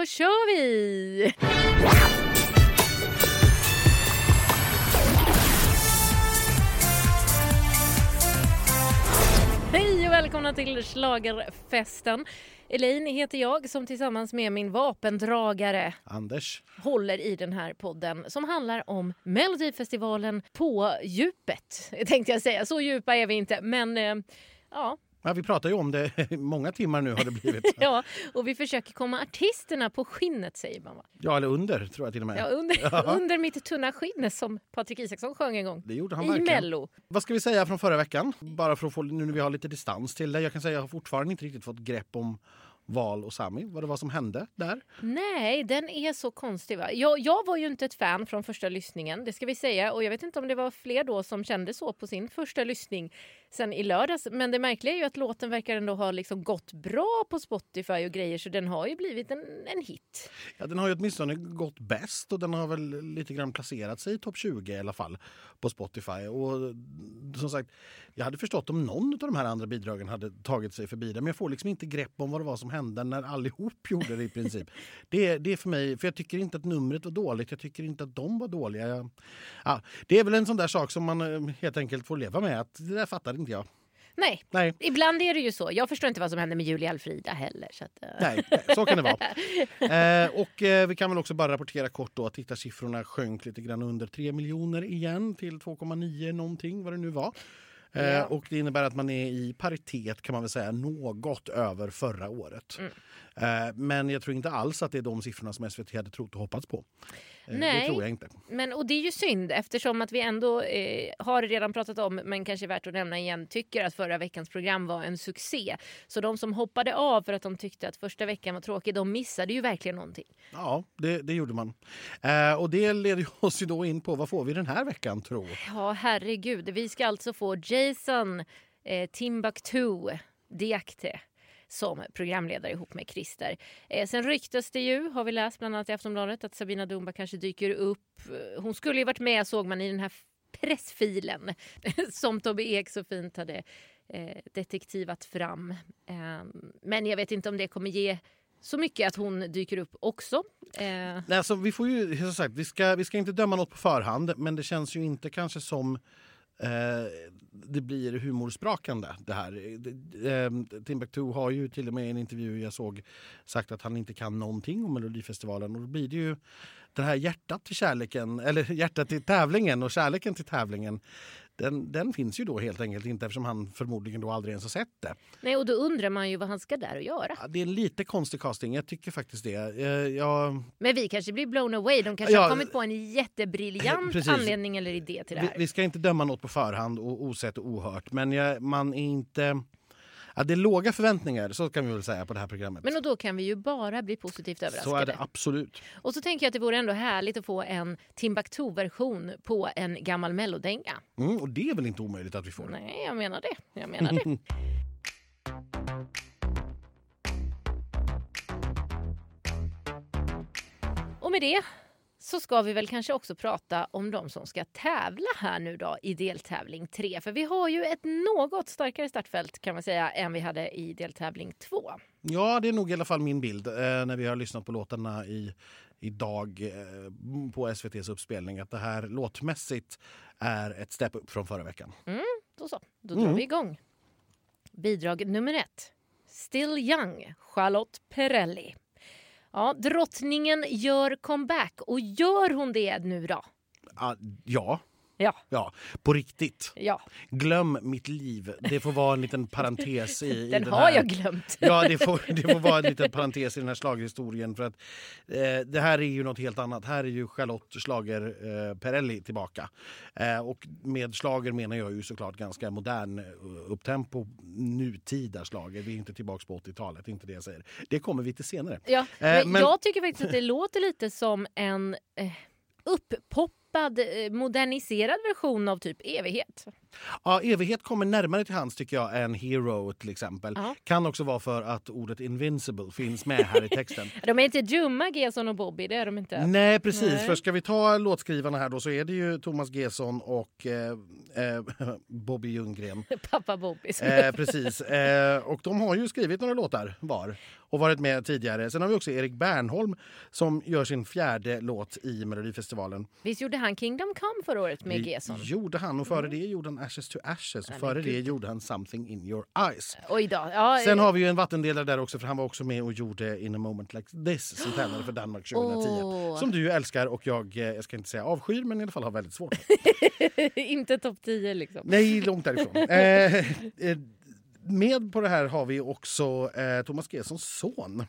Då kör vi! Hej och välkomna till Schlagerfesten. Elaine heter jag som tillsammans med min vapendragare Anders. håller i den här podden som handlar om Melodifestivalen på djupet. Tänkte jag säga. Så djupa är vi inte, men eh, ja, Ja, vi pratar ju om det många timmar nu har det blivit. ja, och vi försöker komma artisterna på skinnet säger man va? Ja, eller under tror jag till och med. Ja, under, under mitt tunna skinn som Patrik Isaksson sjöng en gång. Det gjorde han I verkligen. Mello. Vad ska vi säga från förra veckan? Bara för att få, nu när vi har lite distans till det. Jag kan säga jag har fortfarande inte riktigt fått grepp om Val och Sami, vad det var som hände där. Nej, den är så konstig. Va? Jag, jag var ju inte ett fan från första lyssningen, det ska vi säga. Och jag vet inte om det var fler då som kände så på sin första lyssning sen i lördags. Men det märkliga är ju att låten verkar ändå ha liksom gått bra på Spotify och grejer så den har ju blivit en, en hit. Ja, den har ju åtminstone gått bäst och den har väl lite grann placerat sig i topp 20 i alla fall på Spotify. Och som sagt, jag hade förstått om någon av de här andra bidragen hade tagit sig förbi det men jag får liksom inte grepp om vad det var som hände när allihop gjorde det i princip. Det, det är för mig, för jag tycker inte att numret var dåligt, jag tycker inte att de var dåliga. Jag, ja, det är väl en sån där sak som man eh, helt enkelt får leva med, att det där fattade inte jag. Nej, Nej. ibland är det ju så. Jag förstår inte vad som hände med Julia Alfrida heller. Så att, eh. Nej, nej, så kan det vara. Eh, och eh, vi kan väl också bara rapportera kort då att tittarsiffrorna sjönk lite grann under 3 miljoner igen till 2,9 någonting vad det nu var. Eh, Ja. Och det innebär att man är i paritet kan man väl säga något över förra året. Mm. Eh, men jag tror inte alls att det är de siffrorna som SVT hade trott och hoppats på. Eh, Nej. Det tror jag inte. Men, och det är ju synd eftersom att vi ändå eh, har redan pratat om, men kanske värt att nämna igen, tycker att förra veckans program var en succé. Så de som hoppade av för att de tyckte att första veckan var tråkig, de missade ju verkligen någonting. Ja, det, det gjorde man. Eh, och det leder oss ju då in på vad får vi den här veckan tro? Ja, herregud. Vi ska alltså få Jason eh, Timbuktu Diakte som programledare ihop med Christer. Eh, sen ryktas det ju, har vi läst bland annat i Aftonbladet, att Sabina Dumba kanske dyker upp. Eh, hon skulle ju varit med såg man i den här pressfilen som Tobbe Ek så fint hade eh, detektivat fram. Eh, men jag vet inte om det kommer ge så mycket att hon dyker upp också. Eh, Nej, alltså, vi, får ju, som sagt, vi, ska, vi ska inte döma något på förhand men det känns ju inte kanske som eh, Eh, det blir humorsprakande det här. Eh, Timbuktu har ju till och med i en intervju jag såg sagt att han inte kan någonting om Melodifestivalen och då blir det ju det här hjärtat till kärleken, eller hjärtat till tävlingen och kärleken till tävlingen den, den finns ju då helt enkelt inte eftersom han förmodligen då aldrig ens har sett det. nej, och då undrar man ju vad han ska där och göra. Ja, Det är en lite konstig casting, jag tycker faktiskt det. Eh, Jag, Men vi kanske blir blown away. De kanske Ja, har kommit på en jättebriljant precis. anledning eller idé till det Vi, här. vi ska inte döma något på förhand och osett och ohört. Men jag, man är inte... Ja, det är låga förväntningar, så kan vi väl säga på det här programmet. Men och då kan vi ju bara bli positivt så är överraskade. det absolut. Och så tänker jag att det vore ändå härligt att få en Timbuktu-version på en gammal mellodänga. Mm, och det är väl inte omöjligt att vi får. Nej, jag menar det. Jag menar det. Och med det så ska vi väl kanske också prata om de som ska tävla här nu då i deltävling 3. För vi har ju ett något starkare startfält kan man säga än vi hade i deltävling 2. Ja, det är nog i alla fall min bild eh, när vi har lyssnat på låtarna i, idag eh, på SVTs uppspelning. Att det här låtmässigt är ett step upp från förra veckan. Då så, då drar vi igång. Bidrag nummer ett. Still Young, Charlotte Perrelli. Ja, drottningen gör comeback. Och gör hon det nu då? Ah, ja, Ja, ja, på riktigt. ja. Glöm mitt liv. Det får vara en liten parentes i, i Den den har här. jag glömt. Ja, det får, det får vara en liten parentes i den här schlagerhistorien. För att, eh, det här är ju något helt annat. Här är ju Charlotte Schlager eh, Perrelli tillbaka. Eh, och med slager menar jag ju såklart ganska modern eh, upptempo, nutida slager. Vi är inte tillbaka på 80-talet, inte det jag säger. Det kommer vi till senare. Ja, men, Eh, men- Jag tycker faktiskt att det låter lite som en eh, upppoppad, eh, moderniserad version av typ evighet. Ja, evighet kommer närmare till hands tycker jag än hero till exempel. Ja. Kan också vara för att ordet invincible finns med här i texten. De är inte dumma, Gesson och Bobby. Det är de inte. Nej precis, Nej. för ska vi ta låtskrivarna här då så är det ju Thomas Gesson och eh, eh, Bobby Ljunggren. Pappa Bobby. Eh, precis. Eh, och de har ju skrivit några låtar var och varit med tidigare. Sen har vi också Erik Bernholm som gör sin fjärde låt i Melodifestivalen. Visst gjorde han Kingdom Come förra året med Gesson? gjorde han och före det gjorde han Ashes to Ashes och före det gjorde han Something in your eyes. Oj då. Ja, Sen eh, har vi ju en vattendelare där också för han var också med och gjorde In a moment like this som tävlade för Danmark 2010. Åh. Som du älskar och jag, eh, jag ska inte säga avskyr men i alla fall har väldigt svårt. inte topp 10 liksom. Nej, långt därifrån. eh, eh, med på det här har vi också eh, Thomas Gessons son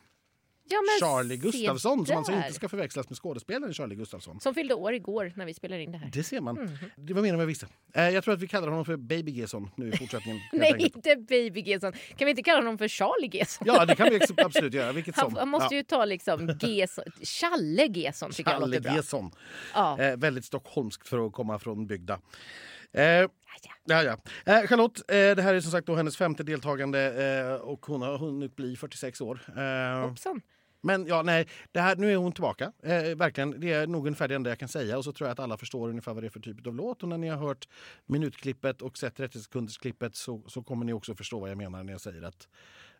Ja, Charlie Gustafsson som alltså inte ska förväxlas med skådespelaren Charlie Gustafsson. Som fyllde år igår när vi spelar in det här. Det ser man. Mhm. Det var mer än vad jag visste. Eh, jag tror att vi kallar honom för Baby Gesson nu i fortsättningen. Nej, inte Baby Gesson. Kan vi inte kalla honom för Charlie Gesson? Ja, det kan vi absolut göra. Vilket som. han måste ja. ju ta liksom Gesson. Challe Gesson tycker jag Challe låter bra. Gesson. Ja. Eh, väldigt stockholmskt för att komma från bygda. Eh, Ja, ja. Eh, Charlotte, eh, det här är som sagt då hennes femte deltagande eh, och hon har hunnit bli 46 år. Eh, Hoppsan. men ja, nej, det här, nu är hon tillbaka. Eh, verkligen, det är nog ungefär det enda jag kan säga. Och så tror jag att alla förstår ungefär vad det är för typ av låt. Och när ni har hört minutklippet och sett 30 sekunders klippet så, så kommer ni också förstå vad jag menar när jag säger att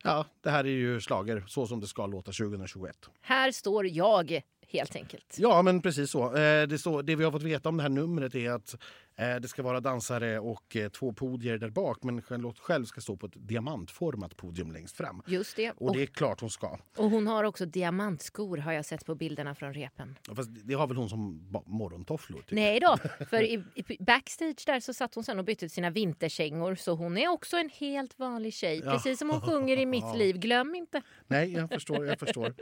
ja, det här är ju slager så som det ska låta 2021. Här står jag helt enkelt. Ja, men precis så. Eh, det, står, det vi har fått veta om det här numret är att det ska vara dansare och eh, två podier där bak. Men Charlotte själv ska stå på ett diamantformat podium längst fram. Just det. Och Och, det är klart hon ska. och hon har också diamantskor har jag sett på bilderna från repen. Fast det har väl hon som morgontofflor? Typ. Nej då, för i, i backstage där så satt hon sen och bytte sina vinterkängor så hon är också en helt vanlig tjej. Ja. Precis som hon sjunger i Mitt liv, glöm inte. Nej, jag förstår. Jag förstår.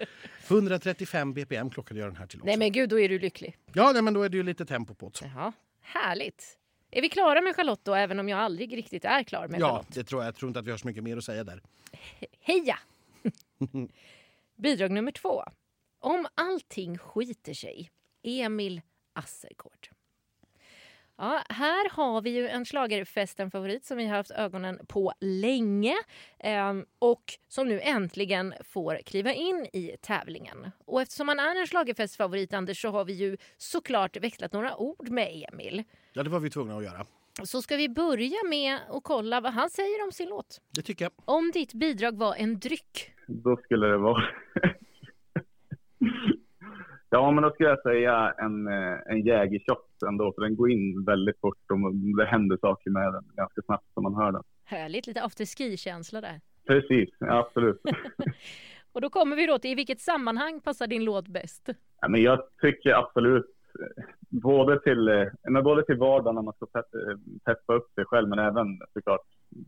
135 bpm klockade jag den här till också. Nej men gud, då är du lycklig. Ja, nej, men då är det ju lite tempo på det. Härligt. Är vi klara med Charlotte då, även om jag aldrig riktigt är klar med Ja, Charlotte? det tror jag. Jag tror inte att vi har så mycket mer att säga där. Heja! Bidrag nummer två. Om allting skiter sig. Emil Assergård. Ja, här har vi ju en schlagerfesten-favorit som vi har haft ögonen på länge ehm, och som nu äntligen får kliva in i tävlingen. Och eftersom han är en schlagerfestfavorit, Anders, så har vi ju såklart växlat några ord med Emil. Ja, det var vi tvungna att göra. Så ska vi börja med att kolla vad han säger om sin låt. Det tycker jag. Om ditt bidrag var en dryck, Då skulle det vara... ja, men då skulle jag säga en, eh, en jägershot ändå, för den går in väldigt fort och det händer saker med den ganska snabbt som man hör den. Härligt, lite afterski-känsla där. Precis, ja, absolut. Och då kommer vi då till i vilket sammanhang passar din låt bäst? Ja, men jag tycker absolut, eh, både till, eh, men både till vardagen när man ska pe- peppa upp sig själv, men även såklart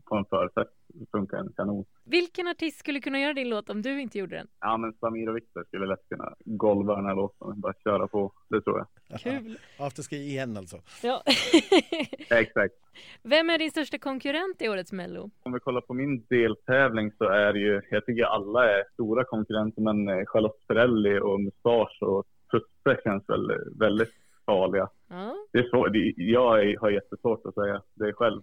på en förfest funkar den kanon. Vilken artist skulle kunna göra din låt om du inte gjorde den? Ja, men Samir och Viktor skulle lätt kunna golva den här låten, bara köra på, det tror jag. Kul! Afterski igen alltså. Ja. Exakt. Vem är din största konkurrent i årets Mello? Om vi kollar på min deltävling så är det ju, jag tycker alla är stora konkurrenter, men eh, Charlotte Perrelli och Mustasch och Tusse känns väl eh, väldigt farliga. Ja. Det är svår, det, jag har jättesvårt att säga det själv.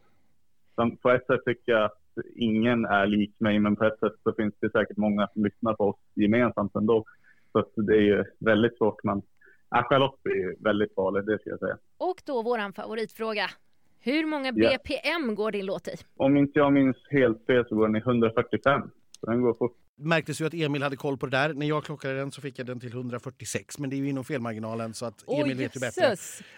Som, på ett sätt tycker jag att ingen är lik mig, men på ett sätt så finns det säkert många som lyssnar på oss gemensamt ändå. Så det är ju väldigt svårt, men ja, Charlotte är ju väldigt farlig, det ska jag säga. Och då våran favoritfråga. Hur många. BPM går din låt i? Om inte jag minns helt fel så går den i 145. Så den går fort. Märktes ju att Emil hade koll på det där. När jag klockade den så fick jag den till 146. Men det är ju inom felmarginalen så att Emil vet ju bättre.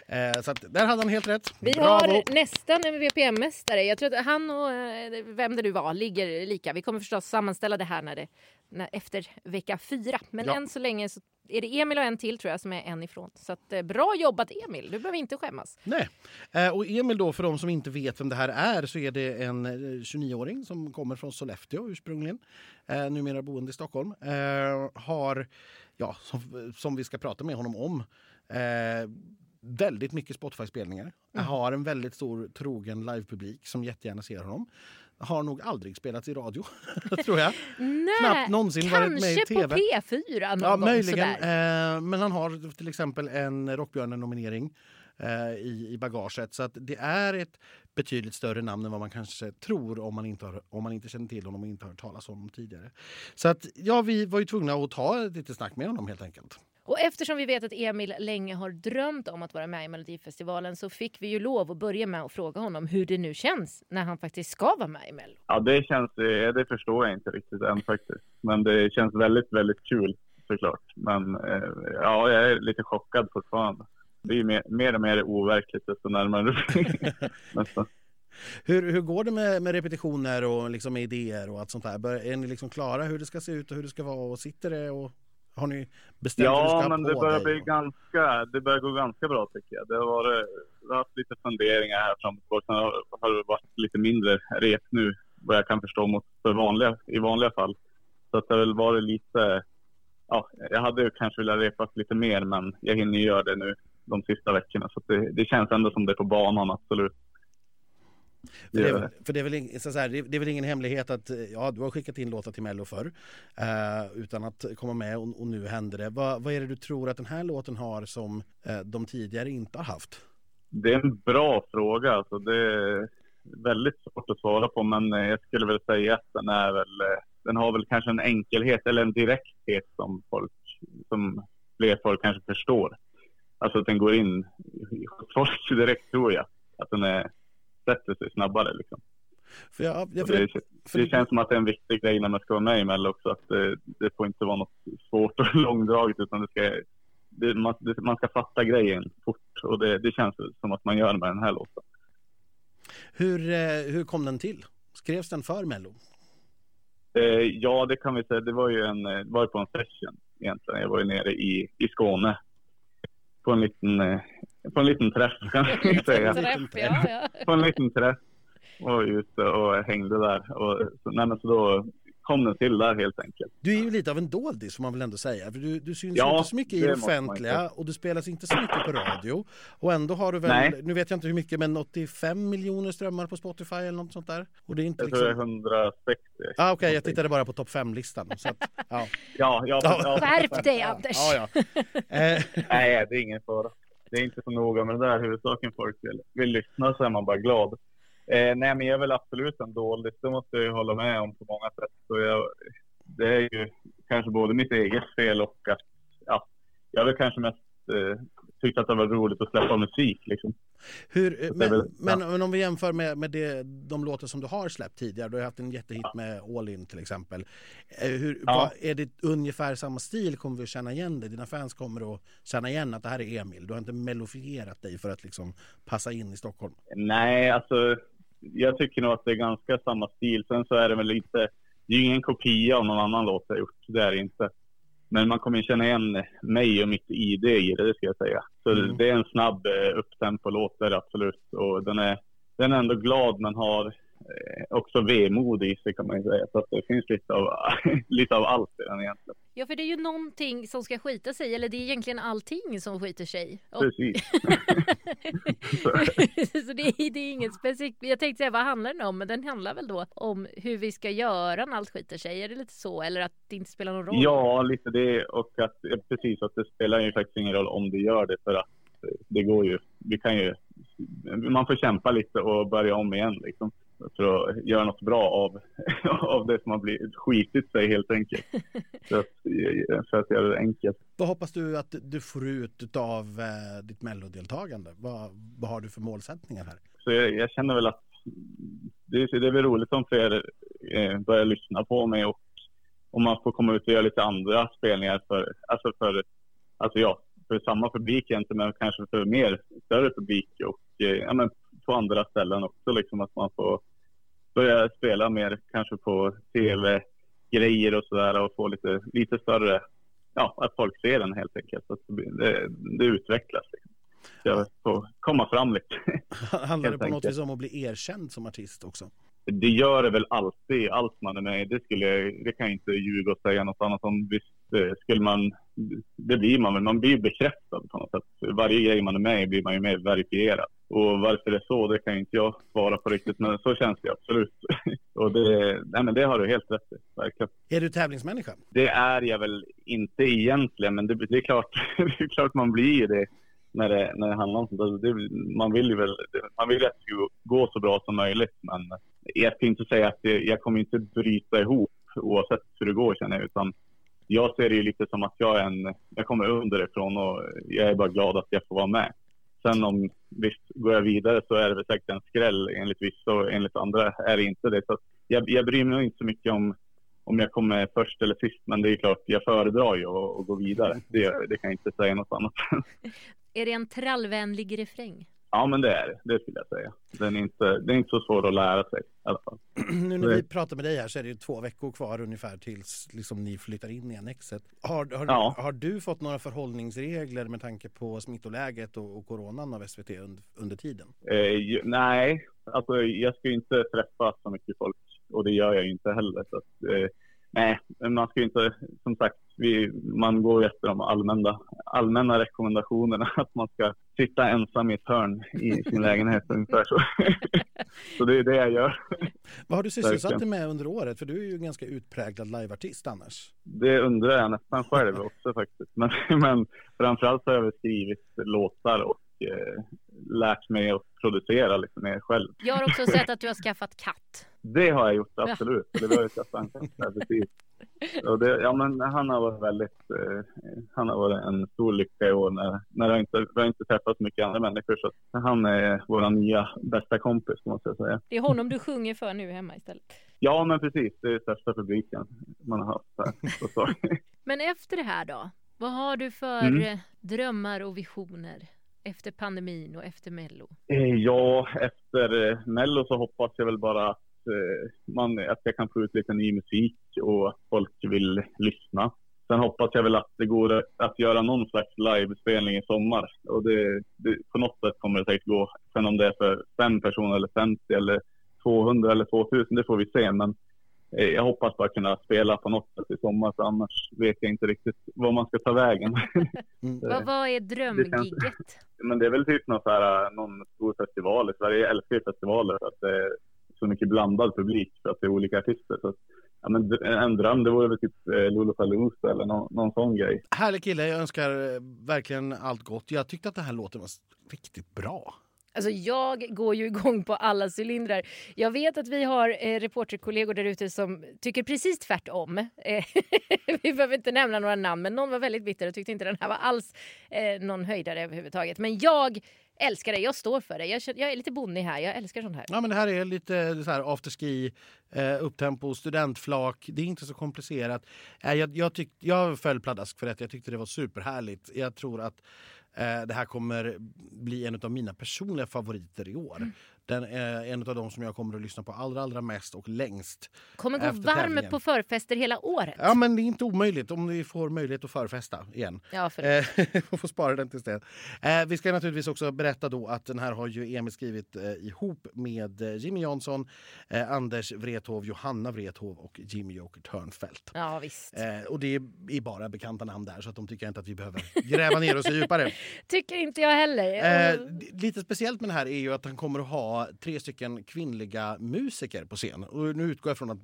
Eh, så att där hade han helt rätt. Vi Bravo! har nästan en VPM-mästare. Jag tror att han och eh, vem det nu var ligger lika. Vi kommer förstås sammanställa det här när det, när, efter vecka fyra. Men Ja. än så länge så är det Emil och en till tror jag som är en ifrån. Så att, eh, bra jobbat Emil, du behöver inte skämmas. Nej. Eh, och Emil då, för de som inte vet vem det här är, så är det en eh, 29-åring som kommer från Sollefteå ursprungligen. Eh, numera boende i Stockholm. Eh, har, ja, som, som vi ska prata med honom om, eh, väldigt mycket Spotify-spelningar. Har en väldigt stor trogen livepublik som jättegärna ser honom. Har nog aldrig spelats i radio, tror jag. Nej, Knappt någonsin varit med i kanske på TV. P4 någon Ja, möjligen. Eh, men han har till exempel en Rockbjörnen-nominering. eh, i, i bagaget. Så att det är ett betydligt större namn än vad man kanske tror om man inte, har, om man inte känner till honom och inte har hört talas om honom tidigare. Så att ja, vi var ju tvungna att ta ett litet snack med honom helt enkelt. Och eftersom vi vet att Emil länge har drömt om att vara med i Melodifestivalen så fick vi ju lov att börja med att fråga honom hur det nu känns när han faktiskt ska vara med i Mello. Ja, det känns, det förstår jag inte riktigt än faktiskt. Men det känns väldigt, väldigt kul såklart. Men eh, ja, jag är lite chockad fortfarande. Det blir mer, mer och mer overkligt desto närmare nästan. Hur, hur går det med, med repetitioner och liksom idéer och allt sånt där? Är ni liksom klara hur det ska se ut och hur det ska vara och sitter det och har ni bestämt ja, hur du ska men det börjar bli ganska, det börjar gå ganska bra tycker jag. Det har varit, jag har haft lite funderingar här fram och tillbaka. Sen har det varit lite mindre rep nu vad jag kan förstå mot för vanliga, i vanliga fall. Så att det har väl varit lite, ja, jag hade kanske velat repa lite mer men jag hinner göra det nu de sista veckorna. Så det, det känns ändå som det är på banan, absolut. För det, är, för det, är väl, så här, det är väl ingen hemlighet att ja, du har skickat in låtar till Mello förr eh, utan att komma med och, och nu händer det. Vad, vad, är det du tror att den här låten har som eh, de tidigare inte har haft? Det är en bra fråga. Alltså, det är väldigt svårt att svara på men jag skulle väl säga att den är väl, eh, den har väl kanske en enkelhet eller en direkthet som folk, som fler folk kanske förstår. Alltså att den går in hos folk direkt tror jag. Att den är sätter sig snabbare. Liksom. För jag, jag, för det, för det, känns som att det är en viktig grej när man ska vara med i Mello också. Att det, det får inte vara något svårt och långdraget utan det ska, man, man, ska fatta grejen fort. Och det, det känns som att man gör med den här låten. Hur, eh, hur kom den till? Skrevs den för Mello? Eh, ja, det kan vi säga. Det var ju en, eh, var på en session egentligen. Jag var ju nere i, i Skåne på en liten, eh, på en liten träff kan man säga. Träff, ja, ja. På en liten träff. Och ute och hängde där. Och, nej, men så då kom den till där helt enkelt. Du är ju lite av en doldis får man väl ändå säga. För du, du syns ja, inte så mycket i det offentliga och du spelas inte så mycket på radio. Och ändå har du väl, Nej. nu vet jag inte hur mycket, men 85 miljoner strömmar på Spotify eller något sånt där. Och det är inte jag liksom... tror det är 160. Ah, Okej, okay, jag tittade bara på topp 5-listan. ja. ja, ja, ja. Skärp dig Anders! Ja, ja. Eh. Nej, det är ingen fara. Det är inte så noga med det där. Huvudsaken folk vill, vill lyssna så är man bara glad. Eh, nej, men jag är väl absolut en dålig. Det måste jag ju hålla med om på många sätt. Så jag, det är ju kanske både mitt eget fel och att ja, jag väl kanske mest eh, tyckt att det var roligt att släppa musik. Liksom. Hur, men, väl, men, ja. men, om vi jämför med, med det, de låtar som du har släppt tidigare. Du har haft en jättehit ja. med All In till exempel. Eh, hur, ja. vad, är det ungefär samma stil? Kommer vi att känna igen det? Dina fans kommer att känna igen att det här är Emil? Du har inte mellofierat dig för att liksom passa in i Stockholm? Nej, alltså jag tycker nog att det är ganska samma stil. Sen så är det väl lite, det är ju ingen kopia av någon annan låt jag gjort. Det är det inte. Men man kommer känna igen mig och mitt ID i det, det ska jag säga. Så mm. det är en snabb eh, upptempo-låt, det är det absolut. Och den är, den är ändå glad men har också vemod i sig kan man ju säga. Så att det finns lite av, lite av allt i den egentligen. Ja, för det är ju någonting som ska skita sig, eller det är egentligen allting som skiter sig. Precis. så det är, det är inget specifikt. Jag tänkte säga, vad handlar den om? Men den handlar väl då om hur vi ska göra när allt skiter sig? Är det lite så? Eller att det inte spelar någon roll? Ja, lite det. Och att, precis, att det spelar ju faktiskt ingen roll om det gör det. För att det går ju, vi kan ju, man får kämpa lite och börja om igen liksom för att göra något bra av, av det som har blivit skitit sig helt enkelt. för, att, för att göra det enkelt. Vad hoppas du att du får ut av eh, ditt mellodeltagande? Vad, vad har du för målsättningar här? Så jag, jag känner väl att det, det är väl roligt om fler eh, börjar lyssna på mig och om man får komma ut och göra lite andra spelningar för, alltså för, alltså ja, för samma publik egentligen, men kanske för mer, större publik och eh, ja, men på andra ställen också liksom att man får börja spela mer kanske på tv-grejer och sådär och få lite, lite större, ja, att folk ser den helt enkelt. Att det, det utvecklas. Liksom. Jag får komma fram lite. Handlar det på något vis om att bli erkänd som artist också? Det gör det väl alltid, allt man är med Det, skulle, det kan jag inte ljuga och säga något annat om. Visst eh, skulle man, det blir man väl, man blir bekräftad på något sätt. Varje grej man är med i blir man ju mer verifierad. Och varför det är så, det kan inte jag svara på riktigt, men så känns det absolut. och det, nej men det har du helt rätt i, verkligen. Är du tävlingsmänniska? Det är jag väl inte egentligen, men det, det är, klart, det är klart man blir det. när det, när det handlar om sånt där. Det, man vill ju väl, man vill att det ska gå så bra som möjligt. Men jag ska inte säga att jag kommer inte bryta ihop oavsett hur det går känner jag. Utan jag ser det ju lite som att jag är en, jag kommer underifrån och jag är bara glad att jag får vara med. Sen om, visst, går jag vidare så är det väl säkert en skräll enligt vissa och enligt andra är det inte det. Så jag, jag bryr mig inte så mycket om om jag kommer först eller sist, men det är klart, jag föredrar ju att, att gå vidare. Det, det kan jag inte säga något annat. Är det en trallvänlig refräng? Ja, men det är det. Det skulle jag säga. Den är inte, det är inte så svårt att lära sig i alla fall. nu när vi pratar med dig här så är det ju två veckor kvar ungefär tills liksom, ni flyttar in i annexet. Har, har, ja. har du fått några förhållningsregler med tanke på smittoläget och, och coronan av SVT under, under tiden? Eh, nej, alltså jag ska ju inte träffa så mycket folk och det gör jag ju inte heller. Så att, eh, nej, man ska ju inte, som sagt, vi, man går efter de allmänna, allmänna rekommendationerna att man ska sitta ensam i ett hörn i sin lägenhet ungefär så. så det är det jag gör. Vad har du sysselsatt dig med under året? För du är ju en ganska utpräglad liveartist annars. Det undrar jag nästan själv också faktiskt. Men, men framförallt har jag skrivit låtar och eh, lärt mig att producera lite mer själv. Jag har också sett att du har skaffat katt. Det har jag gjort, absolut. Ja. Det var ju katt, precis. Och det, ja, men han har varit väldigt, eh, han har varit en stor lycka i år när, när jag inte, vi har inte träffat så mycket andra människor så han är vår nya bästa kompis måste jag säga. Det är honom du sjunger för nu hemma istället? Ja men precis, det är största publiken man har haft här. men efter det här då? Vad har du för mm. drömmar och visioner? Efter pandemin och efter Mello? Eh, ja, efter eh, Mello så hoppas jag väl bara att, eh, man, att jag kan få ut lite ny musik och att folk vill lyssna. Sen hoppas jag väl att det går att göra någon slags livespelning i sommar. Och det, det, på något sätt kommer det säkert gå. Sen om det är för fem personer eller 50 eller 200 eller 2000, det får vi se. Men jag hoppas bara kunna spela på något sätt i sommar, för annars vet jag inte riktigt var man ska ta vägen. Mm. vad, vad är drömgigget? Men det är väl typ någon, så här, någon stor festival i Sverige. Jag älskar ju festivaler för att det är så mycket blandad publik för att det är olika artister. Så ja, men en dröm det vore väl typ eh, Lollapalooza eller någon, någon sån grej. Härlig kille, jag önskar eh, verkligen allt gott. Jag tyckte att den här låten var riktigt bra. Alltså jag går ju igång på alla cylindrar. Jag vet att vi har eh, reporterkollegor där ute som tycker precis tvärtom. Eh, vi behöver inte nämna några namn, men någon var väldigt bitter och tyckte inte den här var alls eh, någon höjdare överhuvudtaget. Men jag älskar det, jag står för det. Jag, jag är lite bonnig här, jag älskar sånt här. Ja men det här är lite så här afterski, eh, upptempo, studentflak. Det är inte så komplicerat. Eh, jag, jag, tyck, jag föll pladask för det, jag tyckte det var superhärligt. Jag tror att Eh, det här kommer bli en av mina personliga favoriter i år. Mm. Den är en av de som jag kommer att lyssna på allra, allra mest och längst. Kommer gå varm på förfester hela året. Ja, men det är inte omöjligt om vi får möjlighet att förfesta igen. Ja, för eh, får spara den tills det. Eh, vi ska naturligtvis också berätta då att den här har ju Emil skrivit eh, ihop med eh, Jimmy Jansson, eh, Anders Wrethov, Johanna Wrethov och Jimmy Joker Törnfeldt. Ja, visst. och det är bara bekanta namn där så att de tycker inte att vi behöver gräva ner oss djupare. Tycker inte jag heller. lite speciellt med den här är ju att han kommer att ha tre stycken kvinnliga musiker på scen. Och nu utgår jag från att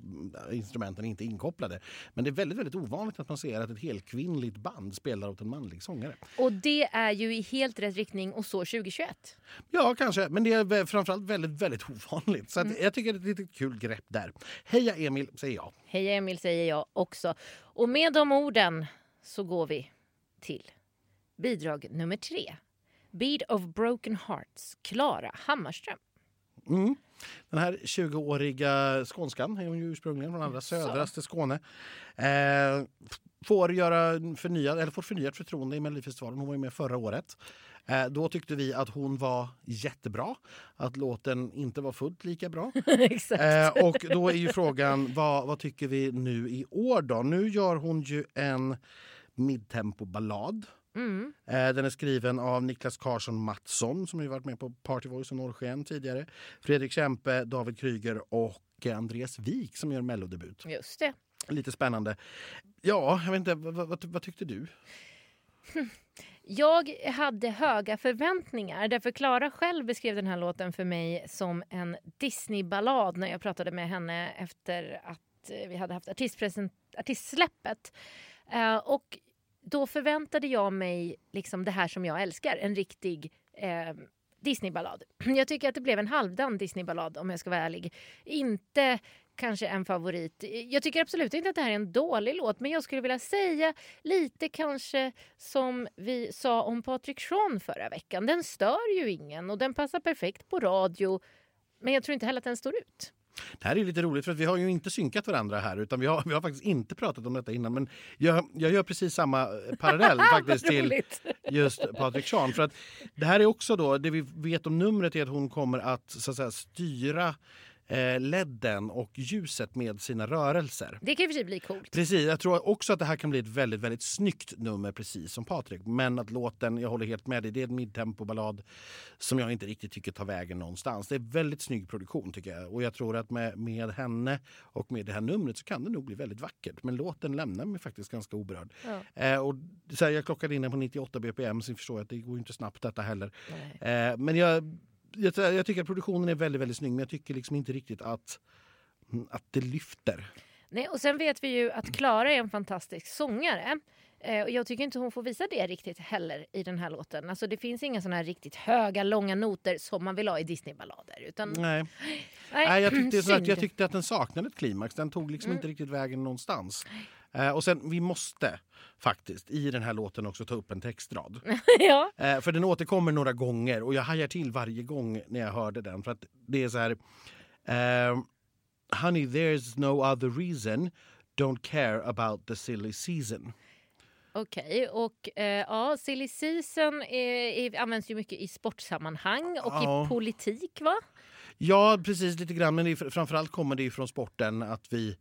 instrumenten inte är inkopplade. Men det är väldigt, väldigt ovanligt att man ser att ett helt kvinnligt band spelar åt en manlig sångare. Och det är ju i helt rätt riktning och så 2021. Ja, kanske. Men det är framförallt väldigt, väldigt ovanligt. Så mm. jag tycker det är ett litet kul grepp där. Heja Emil, säger jag. Heja Emil, säger jag också. Och med de orden så går vi till bidrag nummer tre. Beat of Broken Hearts, Klara Hammarström. Mm. Den här 20-åriga skånskan är hon ju ursprungligen från allra södraste Skåne. Eh, får, göra förnyad, eller får förnyat förtroende i Melodifestivalen. Hon var ju med förra året. Eh, då tyckte vi att hon var jättebra, att låten inte var fullt lika bra. eh, och då är ju frågan, vad, vad tycker vi nu i år då? Nu gör hon ju en midtempo-ballad Mm. Eh, den är skriven av Niklas Karlsson Mattsson som ju varit med på Party Voice och Norrsken tidigare. Fredrik Kempe, David Kryger och Andreas Wik som gör mellodebut. Just det. Lite spännande. Ja, jag vet inte, vad, vad, vad tyckte du? Jag hade höga förväntningar. Därför Klara själv beskrev den här låten för mig som en Disney-ballad när jag pratade med henne efter att vi hade haft artistsläppet. Uh, och då förväntade jag mig liksom det här som jag älskar, en riktig eh, Disneyballad. Jag tycker att det blev en halvdan Disneyballad om jag ska vara ärlig. Inte kanske en favorit. Jag tycker absolut inte att det här är en dålig låt men jag skulle vilja säga lite kanske som vi sa om Patrik Sean förra veckan. Den stör ju ingen och den passar perfekt på radio men jag tror inte heller att den står ut. Det här är lite roligt för att vi har ju inte synkat varandra här utan vi har, vi har faktiskt inte pratat om detta innan men jag, jag gör precis samma parallell faktiskt till just Patrik Sean. För att det här är också då, det vi vet om numret är att hon kommer att, så att säga, styra eh, ledden och ljuset med sina rörelser. Det kan för sig bli coolt. Precis, jag tror också att det här kan bli ett väldigt, väldigt snyggt nummer precis som Patrik. Men att låten, jag håller helt med dig, det är en midtempoballad som jag inte riktigt tycker tar vägen någonstans. Det är väldigt snygg produktion tycker jag. Och jag tror att med, med henne och med det här numret så kan det nog bli väldigt vackert. Men låten lämnar mig faktiskt ganska oberörd. Ja. Eh, och så här, jag klockade in den på 98 bpm så förstår jag att det går inte snabbt detta heller. Eh, men jag jag, jag, tycker att produktionen är väldigt, väldigt snygg men jag tycker liksom inte riktigt att, mm, att det lyfter. Nej, och sen vet vi ju att Klara är en fantastisk sångare. Eh, och jag tycker inte hon får visa det riktigt heller i den här låten. Alltså det finns inga såna här riktigt höga, långa noter som man vill ha i Disneyballader. Utan... Nej. Nej, jag, tyckte, att, jag tyckte att den saknade ett klimax. Den tog liksom mm. inte riktigt vägen någonstans. Eh, och sen, vi måste faktiskt i den här låten också ta upp en textrad. ja. eh, för den återkommer några gånger och jag hajar till varje gång när jag hörde den. För att det är så här... Eh, Honey, there's no other reason. Don't care about the silly season. Okej, okay. och eh, ja, silly season är, är, används ju mycket i sportsammanhang och ja. i politik va? Ja, precis lite grann. Men det är, framförallt kommer det från sporten att vi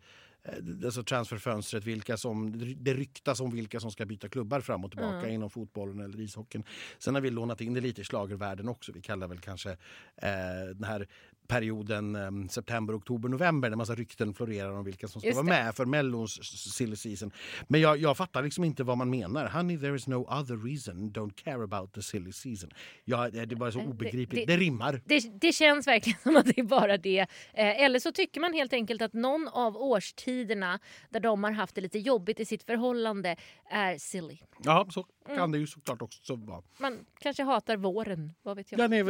alltså transferfönstret, vilka som, det ryktas om vilka som ska byta klubbar fram och tillbaka mm. inom fotbollen eller ishockeyn. Sen har vi lånat in det lite i slagervärlden också. Vi kallar väl kanske eh, den här perioden um, september, oktober, november när massa rykten florerar om vilka som ska vara med för Mellons silly season. Men jag, jag fattar liksom inte vad man menar. Honey, there is no other reason. Don't care about the silly season. Ja, det är bara så obegripligt. Det, det, det rimmar. Det, det, känns verkligen som att det är bara det. Eh, eller så tycker man helt enkelt att någon av årstiderna där de har haft det lite jobbigt i sitt förhållande är silly. Ja, så kan mm. det ju såklart också vara. Man kanske hatar våren, vad vet jag? Ja, nej,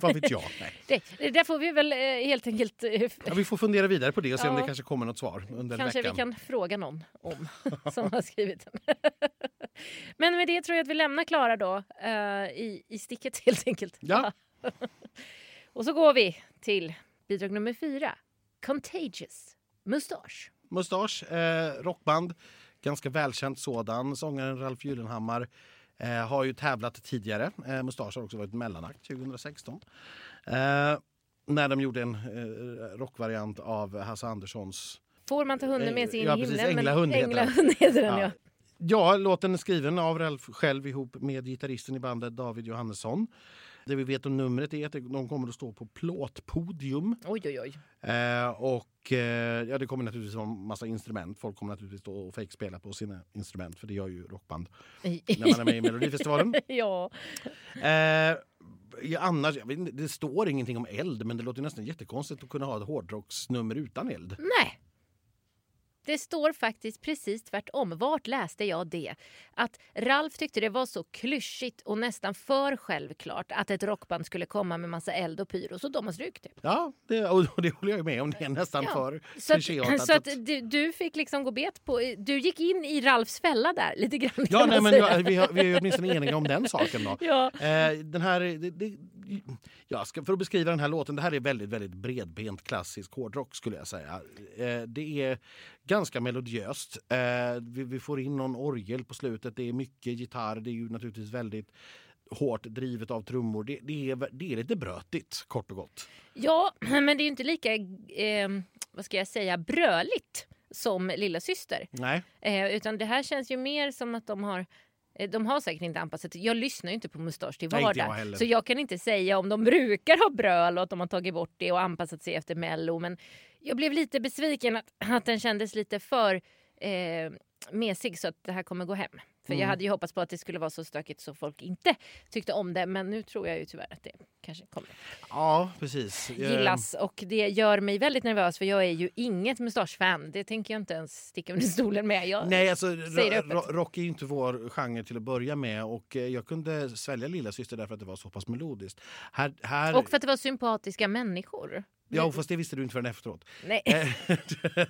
vad vet jag? Nej. Det, där får vi väl eh, helt enkelt... Eh, ja, vi får fundera vidare på det och se ja. om det kanske kommer något svar under kanske veckan. vi kan fråga någon om som har skrivit den. Men med det tror jag att vi lämnar Klara då uh, i, i sticket helt enkelt. Ja. och så går vi till bidrag nummer fyra. Contagious. Mustasch. Mustasch, eh, rockband ganska välkänt sådan. Sångaren Ralf Gyllenhammar eh, har ju tävlat tidigare. Eh, Mustasch har också varit mellanakt 2016. Eh, när de gjorde en eh, rockvariant av Hasse Anderssons... Får man ta hunden med sig in ja, i himlen? Precis, Änglahund heter Änglahund heter den, ja. ja. Ja, låten är skriven av Ralf själv ihop med gitarristen i bandet David Johannesson. Det vi vet om numret är att de kommer att stå på plåtpodium. Oj, oj, oj. Eh, och eh, ja, det kommer naturligtvis vara massa instrument. Folk kommer naturligtvis stå och fejkspela på sina instrument för det gör ju rockband när man är med i Melodifestivalen. ja. Eh, Ja, annars, inte, det står ingenting om eld men det låter nästan jättekonstigt att kunna ha ett hårdrocksnummer utan eld. Nej, det står faktiskt precis tvärtom. Vart läste jag det? Att Ralf tyckte det var så klyschigt och nästan för självklart att ett rockband skulle komma med massa eld och pyro, så de har strykt det. Ja, det, och det håller jag med om. Det är nästan ja. för. Så, att, så att du, du, fick liksom gå bet på... Du gick in i Ralfs fälla där lite grann. Ja, nej, men jag, vi, har, vi är åtminstone eniga om den saken. Då. Ja. Eh, den här... Det, det, ja, ska, för att beskriva den här låten, det här är väldigt, väldigt bredbent klassisk hårdrock skulle jag säga. Eh, det är ganska melodiöst. Eh, vi, vi, får in någon orgel på slutet. Det är mycket gitarr. Det är ju naturligtvis väldigt hårt drivet av trummor. Det, det, är, det är lite brötigt, kort och gott. Ja, men det är inte lika, eh, vad ska jag säga, bröligt som Lilla syster. Nej. Eh, utan det här känns ju mer som att de har eh, de har säkert inte anpassat sig. Jag lyssnar ju inte på Mustasch till vardag. Nej, så jag kan inte säga om de brukar ha bröl och att de har tagit bort det och anpassat sig efter Mello. Men jag blev lite besviken att, att den kändes lite för eh, mesig så att det här kommer gå hem För jag hade ju hoppats på att det skulle vara så stökigt så folk inte tyckte om det. Men nu tror jag ju tyvärr att det kanske kommer Ja, precis. Eh, gillas. Och det gör mig väldigt nervös för jag är ju inget mustaschfan. Det tänker jag inte ens sticka under stolen med. Jag Nej, alltså, rock är ju inte vår genre till att börja med och eh, jag kunde svälja Lilla syster därför att det var så pass melodiskt. Här, här, Och för att det var sympatiska människor. Ja, fast det visste du inte förrän efteråt. Nej, Eh,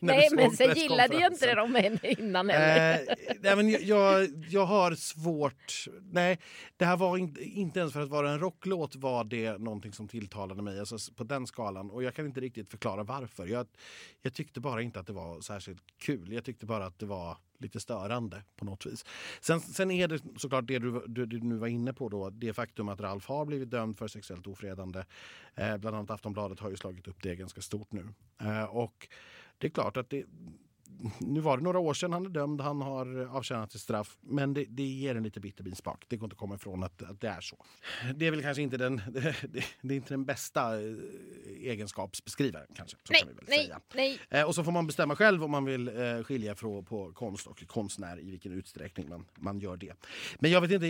Nej men sen gillade jag inte presskonferensen. dem innan heller. Eh, nej, men jag- jag, jag har svårt... Nej, det här var inte, inte ens för att vara en rocklåt var det någonting som tilltalade mig alltså, på den skalan. Och jag kan inte riktigt förklara varför. Jag, jag tyckte bara inte att det var särskilt kul. Jag tyckte bara att det var lite störande på något vis. Sen, sen är det såklart det du, du, du nu var inne på då, det faktum att Ralf har blivit dömd för sexuellt ofredande. Eh, bland annat Aftonbladet har ju slagit upp det ganska stort nu. Eh, och det är klart att det, nu var det några år sedan han är dömd, han har avtjänat sitt straff. Men det, det ger en lite bitterbil smak. Det går inte att komma ifrån att, att det är så. Det är väl kanske inte den, det, det är inte den bästa eh, egenskapsbeskrivaren kanske. Så Nej, kan vi väl nej, säga. nej. Eh, och så får man bestämma själv om man vill eh, skilja från, på konst och konstnär i vilken utsträckning man, man gör det. Men jag vet inte,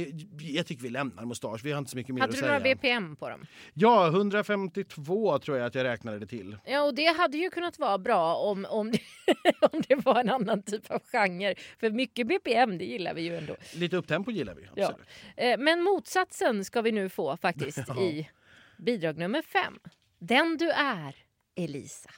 jag tycker vi lämnar mustasch. Vi har inte så mycket mer Hade att du säga. några BPM på dem? Ja, 152 tror jag att jag räknade det till. Ja, och det hade ju kunnat vara bra om, om, om det var en annan typ av genre. För mycket BPM, det gillar vi ju ändå. Lite upptempo gillar vi. Ja. Absolut. Eh, Men motsatsen ska vi nu få faktiskt Ja. i bidrag nummer fem. Den du är, Elisa.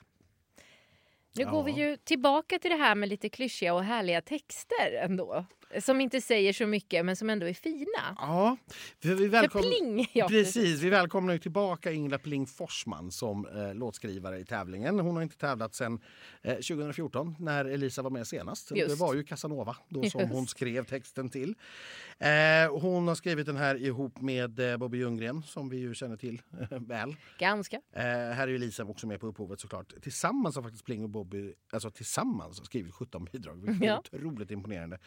Nu Ja. går vi ju tillbaka till det här med lite klyschiga och härliga texter ändå. Som inte säger så mycket men som ändå är fina. Ja, vi, välkom... pling! Ja, Precis, vi välkomnar tillbaka Ingela Pling Forsman som eh, låtskrivare i tävlingen. Hon har inte tävlat sedan eh, 2014 när Elisa var med senast. Det Just. var ju Casanova då som Just. hon skrev texten till. Eh, hon har skrivit den här ihop med eh, Bobby Ljunggren som vi ju känner till eh, väl. Ganska. Eh, här är ju Elisa också med på upphovet såklart. Tillsammans har faktiskt Pling och Bobby alltså tillsammans skrivit 17 bidrag. Vilket Ja. är otroligt imponerande.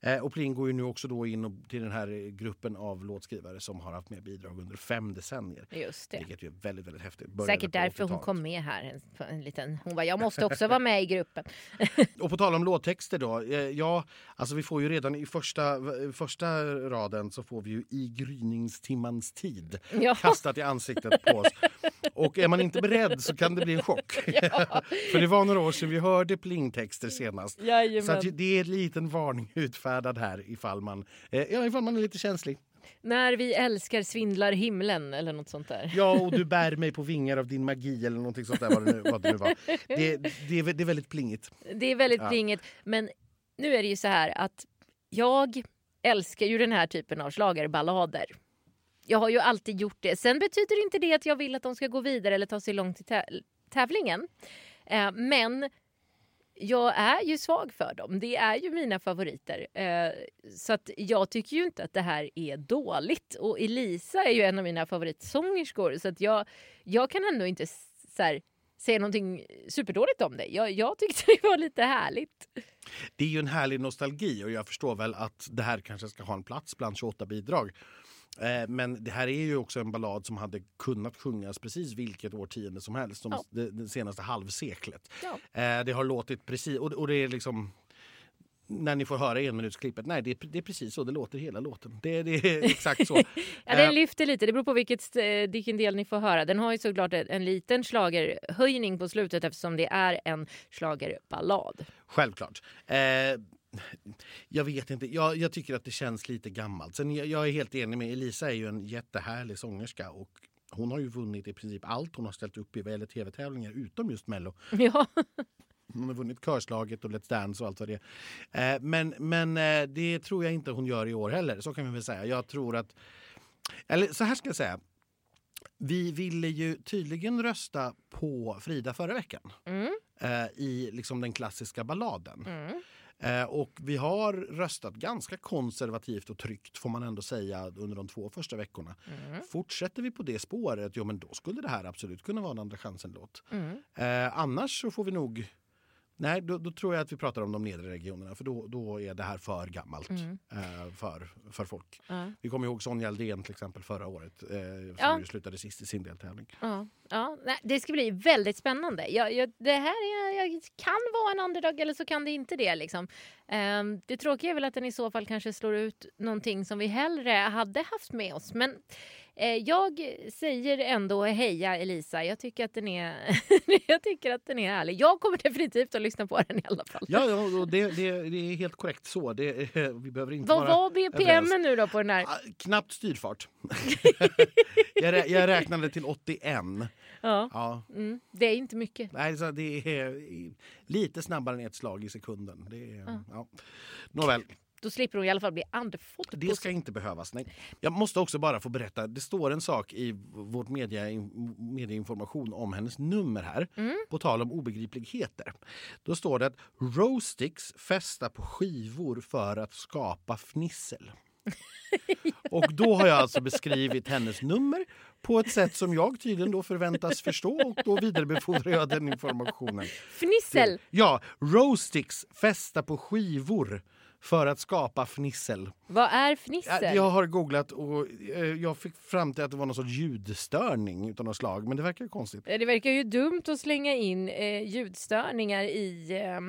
Eh, och Pling går ju nu också då in och, till den här gruppen av låtskrivare som har haft med bidrag under fem decennier. Just det. Vilket är väldigt, väldigt häftigt. Började Säkert därför hon 80-talet. kom med här. En, en liten, hon bara, jag måste också vara med i gruppen. Och på tal om låttexter då. Eh, ja, alltså vi får ju redan i första, första raden så får vi ju i gryningstimmans tid Ja. kastat i ansiktet på oss. Och är man inte beredd så kan det bli en chock. För det var några år sedan vi hörde plingtexter senast. Så Jajamän. att det är en liten varning utfärdad här ifall man, eh, ja, ifall man är lite känslig. När vi älskar svindlar himlen eller något sånt där. Ja, och du bär mig på vingar av din magi eller någonting sånt där vad det nu, vad det nu var. Det, det, är, det är väldigt plingigt. Det är väldigt Ja. plingigt. Men nu är det ju så här att jag älskar ju den här typen av schlagerballader. Jag har ju alltid gjort det. Sen betyder inte det att jag vill att de ska gå vidare eller ta sig långt i tävlingen. Eh, men jag är ju svag för dem. Det är ju mina favoriter. Eh, så att jag tycker ju inte att det här är dåligt. Och Elisa är ju en av mina favoritsångerskor. Så att jag, jag kan ändå inte så här, säga någonting superdåligt om det. Jag, jag tyckte det var lite härligt. Det är ju en härlig nostalgi och jag förstår väl att det här kanske ska ha en plats bland 28 bidrag. Eh, Men det här är ju också en ballad som hade kunnat sjungas precis vilket årtionde som helst, som Ja. det, senaste halvseklet. Ja. Eh, Det har låtit precis, och det är liksom när ni får höra enminutsklippet, nej det är, det är precis så det låter hela låten. Det, det är exakt så. Ja, den Eh, lyfter lite. Det beror på vilket, eh, vilken del ni får höra. Den har ju såklart en, en liten slagerhöjning på slutet eftersom det är en slagerballad. Självklart. Eh, jag vet inte, jag, jag tycker att det känns lite gammalt. Sen jag, jag är helt enig med Elisa är ju en jättehärlig sångerska och hon har ju vunnit i princip allt hon har ställt upp i vad gäller tv-tävlingar utom just Mello. Ja, Hon har vunnit Körslaget och Let's Dance och allt vad det är. Eh, men, men eh, det tror jag inte hon gör i år heller, så kan vi väl säga. Jag tror att... Eller så här ska jag säga. Vi ville ju tydligen rösta på Frida förra veckan mm, eh, i liksom den klassiska balladen. mm. Och vi har röstat ganska konservativt och tryggt får man ändå säga under de två första veckorna. Mm. Fortsätter vi på det spåret, jo men då skulle det här absolut kunna vara en andra chansen-låt. Mm. Eh, annars så får vi nog Nej, då, då, tror jag att vi pratar om de nedre regionerna för då, då är det här för gammalt mm. eh, för, för folk. Ja. Vi kommer ihåg Sonja Aldén till exempel förra året eh, som ja. slutade sist i sin deltävling. Ja. Ja, det ska bli väldigt spännande. Jag, jag, det här är, jag, kan vara en underdog eller så kan det inte det. Liksom. Um, det tråkiga är väl att den i så fall kanske slår ut någonting som vi hellre hade haft med oss. Men eh, jag säger ändå heja Elisa. Jag tycker, att den är, jag tycker att den är härlig. Jag kommer definitivt att lyssna på den i alla fall. Ja, och det, det, det är helt korrekt så. Det, vi behöver inte Vad var BPM nu då på den här? Ah, knappt styrfart. jag, jag räknade till 81. Ja. ja. Mm. Det är inte mycket. Nej, så det är lite snabbare än ett slag i sekunden. Det är, ja. Ja. Nåväl. Då slipper hon i alla fall bli andfådd. Det ska inte behövas. Nej. Jag måste också bara få berätta. Det står en sak i vårt media, medieinformation om hennes nummer här. Mm. På tal om obegripligheter. Då står det att Rosticks fästa på skivor för att skapa fnissel. Och då har jag alltså beskrivit hennes nummer på ett sätt som jag tydligen då förväntas förstå och då vidarebefordrar jag den informationen. Fnissel! Ja, Roastix fästa på skivor för att skapa fnissel. Vad är fnissel? Jag har googlat och eh, jag fick fram till att det var någon sorts ljudstörning utav något slag. Men det verkar ju konstigt. Det verkar ju dumt att slänga in eh, ljudstörningar i... Eh...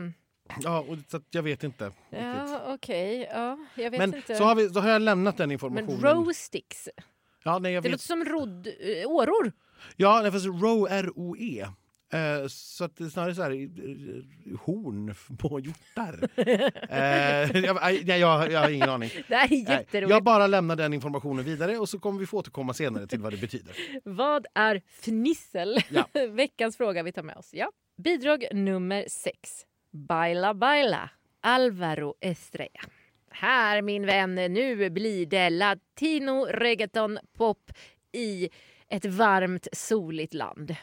Ja, och, så jag vet inte. Ja, okej. Okay. Ja, jag vet men inte. Så har, vi, så har jag lämnat den informationen. Men Rowsticks? Ja, nej, jag det vet. låter som rodd, äh, åror. Ja, nej, fast Row, R-O-E. Eh, så att det är snarare så här, eh, horn på hjortar. eh, jag, jag, jag, har ingen aning. Det är jätteroligt. Jag bara lämnar den informationen vidare och så kommer vi få återkomma senare till vad det betyder. vad är fnissel? Ja. Veckans fråga vi tar med oss. Ja. Bidrag nummer sex. Baila baila, Alvaro Estrella. Här min vän, nu blir det latino, reggaeton, pop i ett varmt soligt land.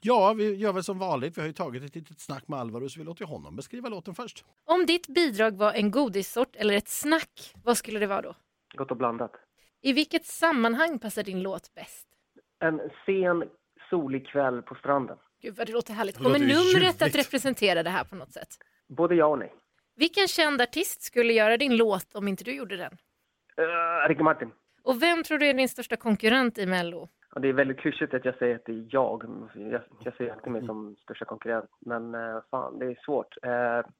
Ja, vi gör väl som vanligt. Vi har ju tagit ett litet snack med Alvaro så vi låter honom beskriva låten först. Om ditt bidrag var en godissort eller ett snack, vad skulle det vara då? Gott och blandat. I vilket sammanhang passar din låt bäst? En sen solig kväll på stranden. Gud vad det låter härligt. Kommer numret ljuvligt. att representera det här på något sätt? Både ja och nej. Vilken känd artist skulle göra din låt om inte du gjorde den? Uh, Ricky Martin. Och vem tror du är din största konkurrent i Mello? Ja, det är väldigt klyschigt att jag säger att det är jag. Jag, jag ser alltid mig som största konkurrent. Men uh, fan, det är svårt. Uh,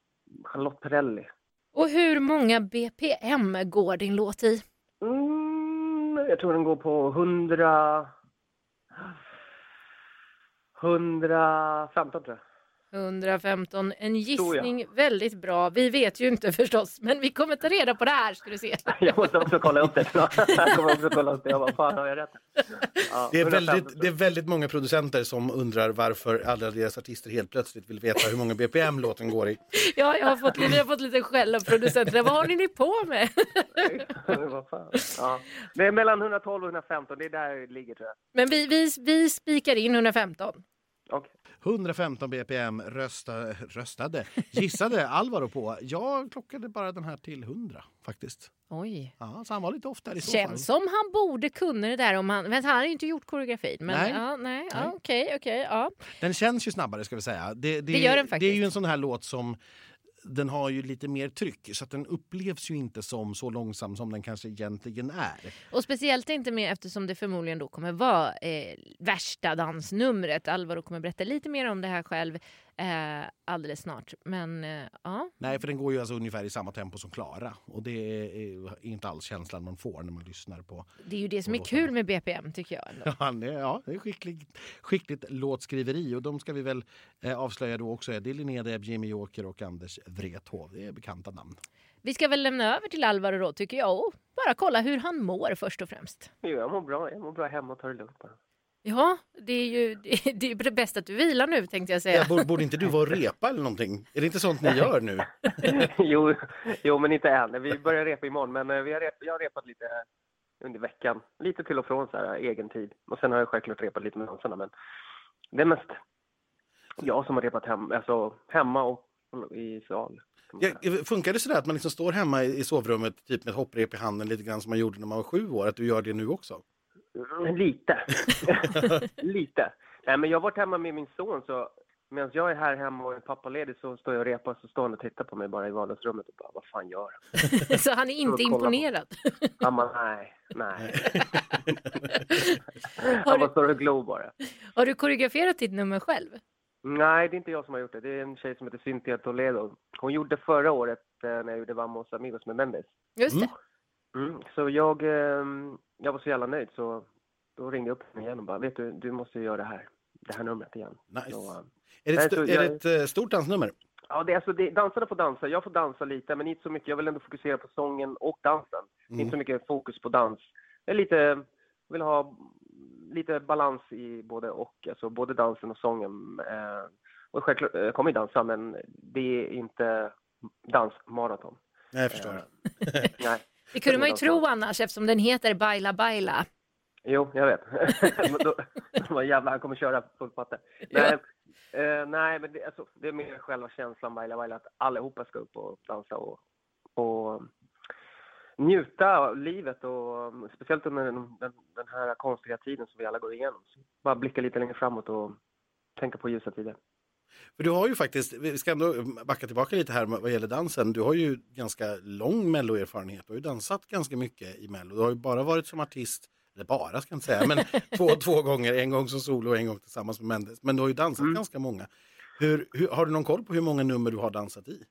Charlotte Perrelli. Och hur många BPM går din låt i? Mm, jag tror den går på 100... 115 tror jag. 115. En gissning väldigt bra. Vi vet ju inte förstås, men vi kommer ta reda på det här ska du se. Jag måste också kolla upp det. Jag kommer också kolla upp det. Jag bara, fan har jag rätt? Ja, det, är väldigt, det är väldigt många producenter som undrar varför alla deras artister helt plötsligt vill veta hur många BPM låten går i. Ja, jag har fått, jag har fått lite skäll av producenterna. Vad håller ni på med? ja. Det är mellan 112 och 115. Det är där det ligger tror jag. Men vi, vi, vi spikar in 115. Okay. 115 bpm rösta, röstade, gissade Alvaro på. Jag klockade bara den här till 100 faktiskt. Oj. Ja, så han var lite oftare i så Känns fall. som han borde kunna det där om han... Men han har ju inte gjort koreografin. Men, nej. Ja, nej. Ja, okej, okej. ja. Den känns ju snabbare ska vi säga. Det, det, det gör den faktiskt. Det är ju en sån här låt som den har ju lite mer tryck så att den upplevs ju inte som så långsam som den kanske egentligen är. Och speciellt inte med eftersom det förmodligen då kommer vara eh, värsta dansnumret. Alvaro kommer berätta lite mer om det här själv eh, alldeles snart. Men eh, ja. Nej, för den går ju alltså ungefär i samma tempo som Klara och det är inte alls känslan man får när man lyssnar på. Det är ju det som är kul med BPM tycker jag. Ändå. Ja, det, ja, det är skickligt, skickligt låtskriveri och de ska vi väl eh, avslöja då också. Det är Linnea Deb, Jimmy Joker och Anders Wrethov. Det är bekanta namn. Vi ska väl lämna över till Alvaro då tycker jag och bara kolla hur han mår först och främst. Jo, jag mår bra. Jag mår bra hemma och tar det lugnt bara. Ja, det är ju det är bäst att du vilar nu tänkte jag säga. Ja, borde, inte du vara och repa eller någonting? Är det inte sånt ni gör nu? jo, jo, men inte än. Vi börjar repa imorgon, men eh, vi har rep, jag har repat lite under veckan. Lite till och från så här, egen tid. Och sen har jag självklart repat lite med dansarna, men det är mest jag som har repat hem, alltså, hemma och i sal. Ja, funkar det sådär att man liksom står hemma i sovrummet typ med ett hopprep i handen lite grann som man gjorde när man var sju år? Att du gör det nu också? Mm, lite. Lite. Nej, men jag har varit hemma med min son så Medan jag är här hemma och är pappaledig så står jag och repar så står han och tittar på mig bara i vardagsrummet och bara, vad fan gör han? Så han är inte kolla på. imponerad. Han bara, nej, nej. Han bara står och glor bara. har du koreograferat ditt nummer själv? Nej, det är inte jag som har gjort det. Det är en tjej som heter Cynthia Toledo. Hon gjorde förra året eh, när jag gjorde Vamos Amigos med Mendes. Just det. Mm. Så jag, eh, jag var så jävla nöjd så då ringde jag upp henne igen och bara, vet du, du måste göra det här, det här numret igen. Nice. Så, eh, Är det, ett, så är jag- det ett eh, stort dansnummer? ja, det är alltså, det, dansarna får dansa, jag får dansa lite, men inte så mycket. Jag vill ändå fokusera på sången och dansen. Mm. Inte så mycket fokus på dans. Jag lite, vill ha lite balans i både och, alltså både dansen och sången. Eh, och självklart, jag kommer ju dansa, men det är inte dansmaraton. Nej, jag förstår. Eh, nej. Det kunde man ju tro annars eftersom den heter Baila Baila. Jo, jag vet. Var jävlar, han kommer köra full patte. Nej, eh, nej men det, alltså, det är mer själva känslan, Baila Baila, att allihopa ska upp och dansa och, och njuta av livet och speciellt under den, den, den här konstiga tiden som vi alla går igenom. Så bara blicka lite längre framåt och tänka på ljusa tider. För du har ju faktiskt, vi ska ändå backa tillbaka lite här vad gäller dansen. Du har ju ganska lång melloerfarenhet. Du har ju dansat ganska mycket i mello. Du har ju bara varit som artist, eller bara ska jag inte säga, men två, två gånger. En gång som solo och en gång tillsammans med Mendes. Men du har ju dansat Mm. ganska många. Hur, hur, har du någon koll på hur många nummer du har dansat i?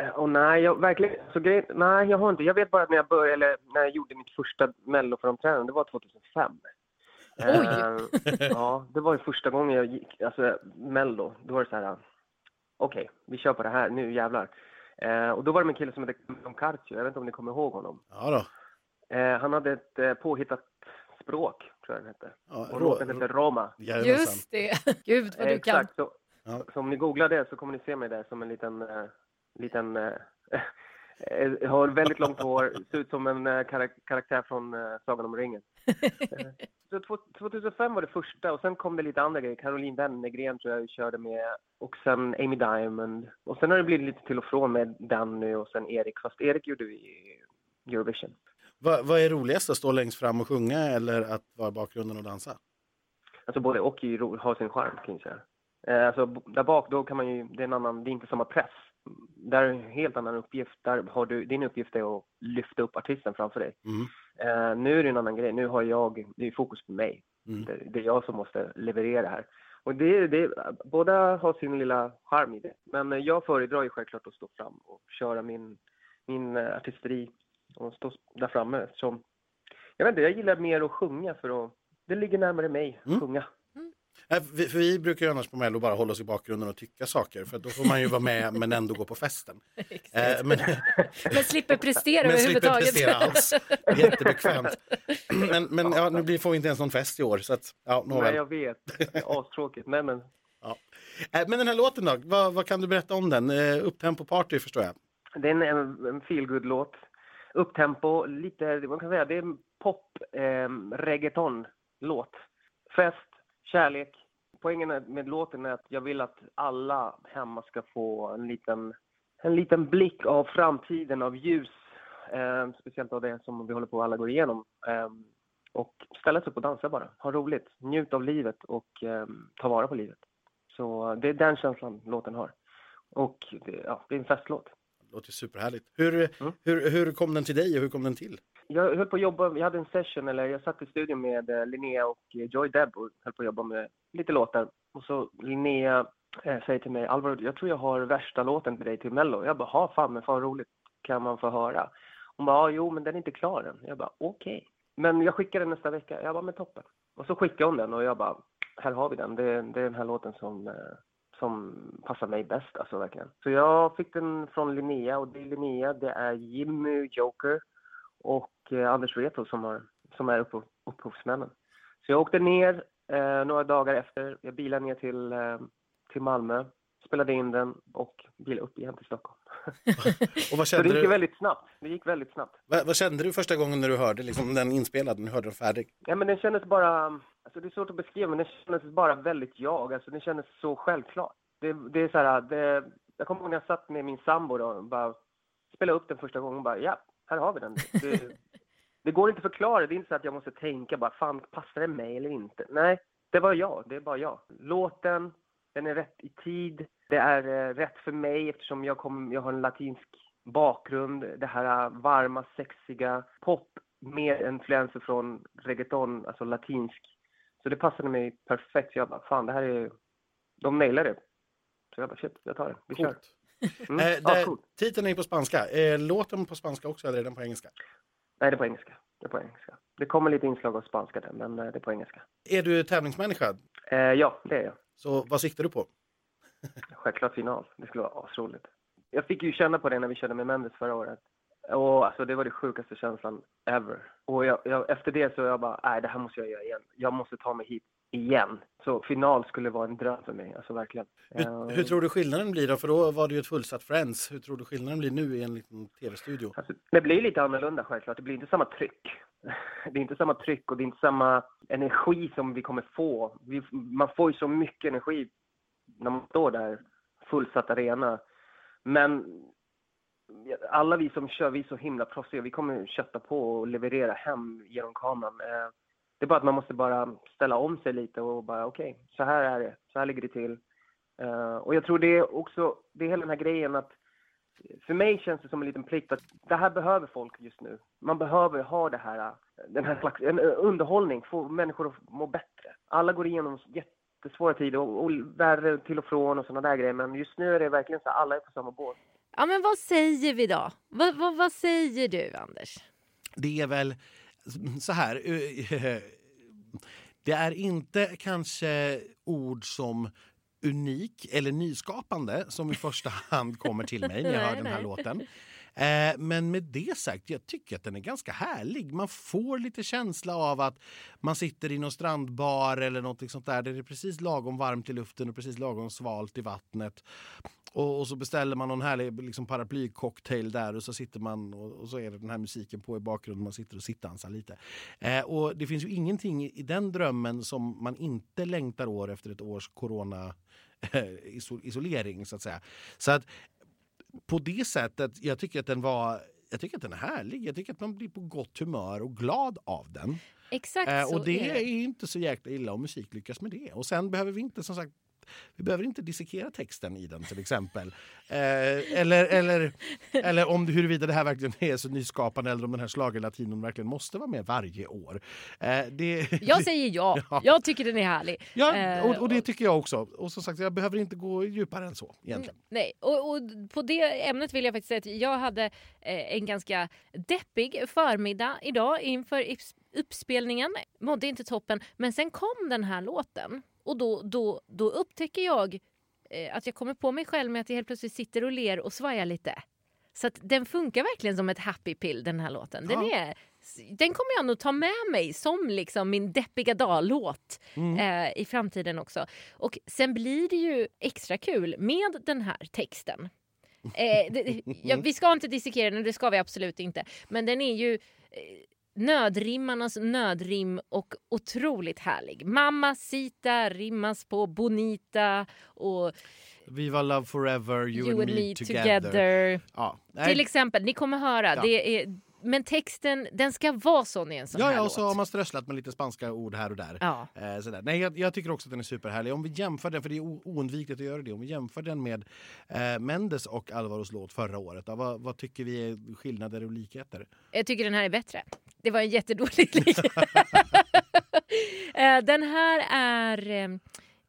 Eh, Och nej, jag verkligen, så grej, nej, jag har inte. Jag vet bara att när jag började, eller när jag gjorde mitt första melloframträdande, det var 2005. Oj! Eh, ja, det var ju första gången jag gick, alltså mello, då var det så här, okej, vi kör på det här, nu jävlar. Eh, och då var det en kille som hette Tom Carcio, jag vet inte om ni kommer ihåg honom. Ja då. Eh, han hade ett eh, påhittat språk, tror jag den hette. Ja, Och låten hette Roma. Jajamensan. Just det. Gud vad du kan. Exakt, så, Ja. så om ni googlar det så kommer ni se mig där som en liten, eh, liten eh, har väldigt långt hår, ser ut som en eh, karak- karaktär från eh, Sagan om ringen. Eh, så två- 2005 var det första och sen kom det lite andra grejer. Caroline Wennergren tror jag körde med och sen Amy Diamond. Och sen har det blivit lite till och från med Danny och sen Erik, fast Erik gjorde vi i Eurovision. Vad, vad är roligast, att stå längst fram och sjunga eller att vara i bakgrunden och dansa? Alltså både och har sin charm kan jag säga. Eh, alltså där bak då kan man ju, det är en annan, det är inte samma press. Där är en helt annan uppgift. Där har du, din uppgift är att lyfta upp artisten framför dig. Mm. Eh, nu är det en annan grej. Nu har jag, det är fokus på mig. Mm. Det, det är jag som måste leverera här. Och det, det, båda har sin lilla charm i det. Men jag föredrar ju självklart att stå fram och köra min, min eh, artisteri och stå där framme. Så, jag vet inte, jag gillar mer att sjunga för att det ligger närmare mig att Mm. sjunga. Nej, vi, för vi brukar ju annars på Mello bara hålla oss i bakgrunden och tycka saker för då får man ju vara med men ändå gå på festen. Eh, men, Men slipper prestera men slipper överhuvudtaget. prestera alls. Jättebekvämt. Men, men ja, nu blir, får vi inte ens någon fest i år så att, ja, Nej, jag vet. Astråkigt. Nej, men Eh, Men den här låten då, vad, vad kan du berätta om den? Eh, Upptempo party förstår jag. det är en, en, en feelgood-låt. Upptempo, lite, man kan säga, det är en pop, eh, reggaeton-låt. Fest, kärlek. Poängen med låten är att jag vill att alla hemma ska få en liten, en liten blick av framtiden, av ljus. Eh, speciellt av det som vi håller på att alla går igenom. Eh, och ställa sig upp och dansa bara. Ha roligt. Njut av livet och eh, ta vara på livet. Så det är den känslan låten har. Och det, ja, det är en festlåt. Det låter superhärligt. Hur, Mm. hur, hur kom den till dig och hur kom den till? Jag höll på att jobba, jag hade en session, eller jag satt i studion med eh, Linnea och eh, Joy Deb och höll på att jobba med lite låtar. Och så Linnea eh, säger till mig, Alvaro, jag tror jag har värsta låten till dig till Mello. Jag bara, ha fan, men fan roligt, kan man få höra? Hon bara, ja, jo, men den är inte klar än. Jag bara, okej. Men jag skickar den nästa vecka. Jag bara, men toppen. Och så skickade hon den och jag bara, här har vi den. Det, det är den här låten som, eh, som passar mig bäst, alltså verkligen. Så jag fick den från Linnea och det är Linnea, det är Jimmy Joker och eh, Anders Wrethov som, har, som är upphov, upphovsmännen. Så jag åkte ner eh, några dagar efter. Jag bilade ner till, eh, till Malmö, spelade in den och bilade upp igen till Stockholm. Och vad Så det kände, gick du, väldigt snabbt. Det gick väldigt snabbt. vad, vad kände du första gången när du hörde liksom, den inspelad, när du hörde den färdig? Ja, men den kändes bara, alltså det är svårt att beskriva, men den kändes bara väldigt jag. Alltså den kändes så självklar. Det, det är så här, det, jag kommer ihåg när jag satt med min sambo då och bara spelade upp den första gången och bara, ja, här har vi den. Det, det går inte att förklara, det är inte så att jag måste tänka bara, fan, passar det mig eller inte? Nej, det var jag, det är bara jag. Låten, Den är rätt i tid. Det är eh, rätt för mig eftersom jag, kom, jag har en latinsk bakgrund. Det här eh, varma, sexiga pop med influenser från reggaeton, alltså latinsk. Så det passade mig perfekt. Så jag bara, fan det här är... De nailar det. Så jag bara, shit, jag tar det. Vi kör. Mm. Eh, det, coolt. titeln är på spanska. Eh, låten på spanska också eller är den på engelska? Nej, det är på engelska. Det är på engelska. Det kommer lite inslag av spanska där, men eh, det är på engelska. Är du tävlingsmänniska? Eh, ja, det är jag. Så vad siktar du på? Självklart final. Det skulle vara asroligt. Jag fick ju känna på det när vi körde med Mendes förra året. Och alltså det var det sjukaste känslan ever. Och jag, jag, efter det så jag bara, nej det här måste jag göra igen. Jag måste ta mig hit igen. Så final skulle vara en dröm för mig, alltså verkligen. Hur, Eh, hur tror du skillnaden blir då? För då var det ju ett fullsatt Friends. Hur tror du skillnaden blir nu i en liten tv-studio? Alltså, det blir lite annorlunda självklart. Det blir inte samma tryck. Det är inte samma tryck och det är inte samma energi som vi kommer få. Vi, man får ju så mycket energi när man står där, fullsatt arena. Men alla vi som kör, vi är så himla proffsiga. Vi kommer kötta på och leverera hem genom kameran. Eh, Det är bara att man måste bara ställa om sig lite och bara okej, så här är det. Så här ligger det till. Eh, Och jag tror det är också, det är hela den här grejen att för mig känns det som en liten plikt att det här behöver folk just nu. Man behöver ha det här, den här slags en underhållning, få människor att må bättre. Alla går igenom jättesvåra tider och, och värre till och från och sådana där grejer. Men just nu är det verkligen så att alla är på samma båt. Ja, men vad säger vi då? Vad, vad, vad säger du, Anders? Det är väl så här. eh, Det är inte kanske ord som unik eller nyskapande som i första hand kommer till mig när jag hör den här låten. Eh, Men med det sagt, jag tycker att den är ganska härlig. Man får lite känsla av att man sitter i någon strandbar eller något sånt där det är precis lagom varmt i luften och precis lagom svalt i vattnet. Och, och så beställer man någon härlig liksom, paraplycocktail där och så sitter man och, och så är det den här musiken på i bakgrunden. Man sitter och sittdansar lite. Eh, och det finns ju ingenting i den drömmen som man inte längtar år efter ett års corona eh, isolering så att säga. Så att på det sättet, jag tycker att den var jag tycker att den är härlig. Jag tycker att man blir på gott humör och glad av den. Exakt Eh, och det är är inte så jäkla illa om musik lyckas med det. Och sen behöver vi inte som sagt vi behöver inte dissekera texten i den till exempel. Eh, eller, eller, eller om huruvida det här verkligen är så nyskapande eller om den här schlagerlatinon verkligen måste vara med varje år. Eh, det, Jag säger ja. Ja. Jag tycker den är härlig. Ja, Eh, och, och det tycker jag också. Och som sagt, jag behöver inte gå djupare än så egentligen. Nej, och, och på det ämnet vill jag faktiskt säga att jag hade eh, en ganska deppig förmiddag idag inför uppspelningen. Mådde inte toppen, men sen kom den här låten och då, då, då upptäcker jag eh, att jag kommer på mig själv med att jag helt plötsligt sitter och ler och svajar lite. Så att den funkar verkligen som ett happy pill den här låten. Den, Ja. är, den kommer jag nog ta med mig som liksom min deppiga dag-låt Mm. eh, i framtiden också. Och sen blir det ju extra kul med den här texten. Eh, det, ja, vi ska inte dissekera den, det ska vi absolut inte. Men den är ju eh, nödrimmarnas nödrim och otroligt härlig. Mamacita rimmas på bonita och Viva Love Forever, You, you, and me together. Ja, nej. Till exempel, ni kommer höra. Ja. Det är, men texten den ska vara sån i en sån Ja, här ja, och låt. så har man strösslat med lite spanska ord här och där. Ja. Eh, sådär. Nej, jag, jag tycker också att den är superhärlig. Om vi jämför den, för det är oundvikligt att göra det, om vi jämför den med eh, Mendes och Alvaros låt förra året, då, vad, vad tycker vi är skillnader och likheter? Jag tycker den här är bättre. Det var en jättedålig liknelse. Eh, Den här är eh,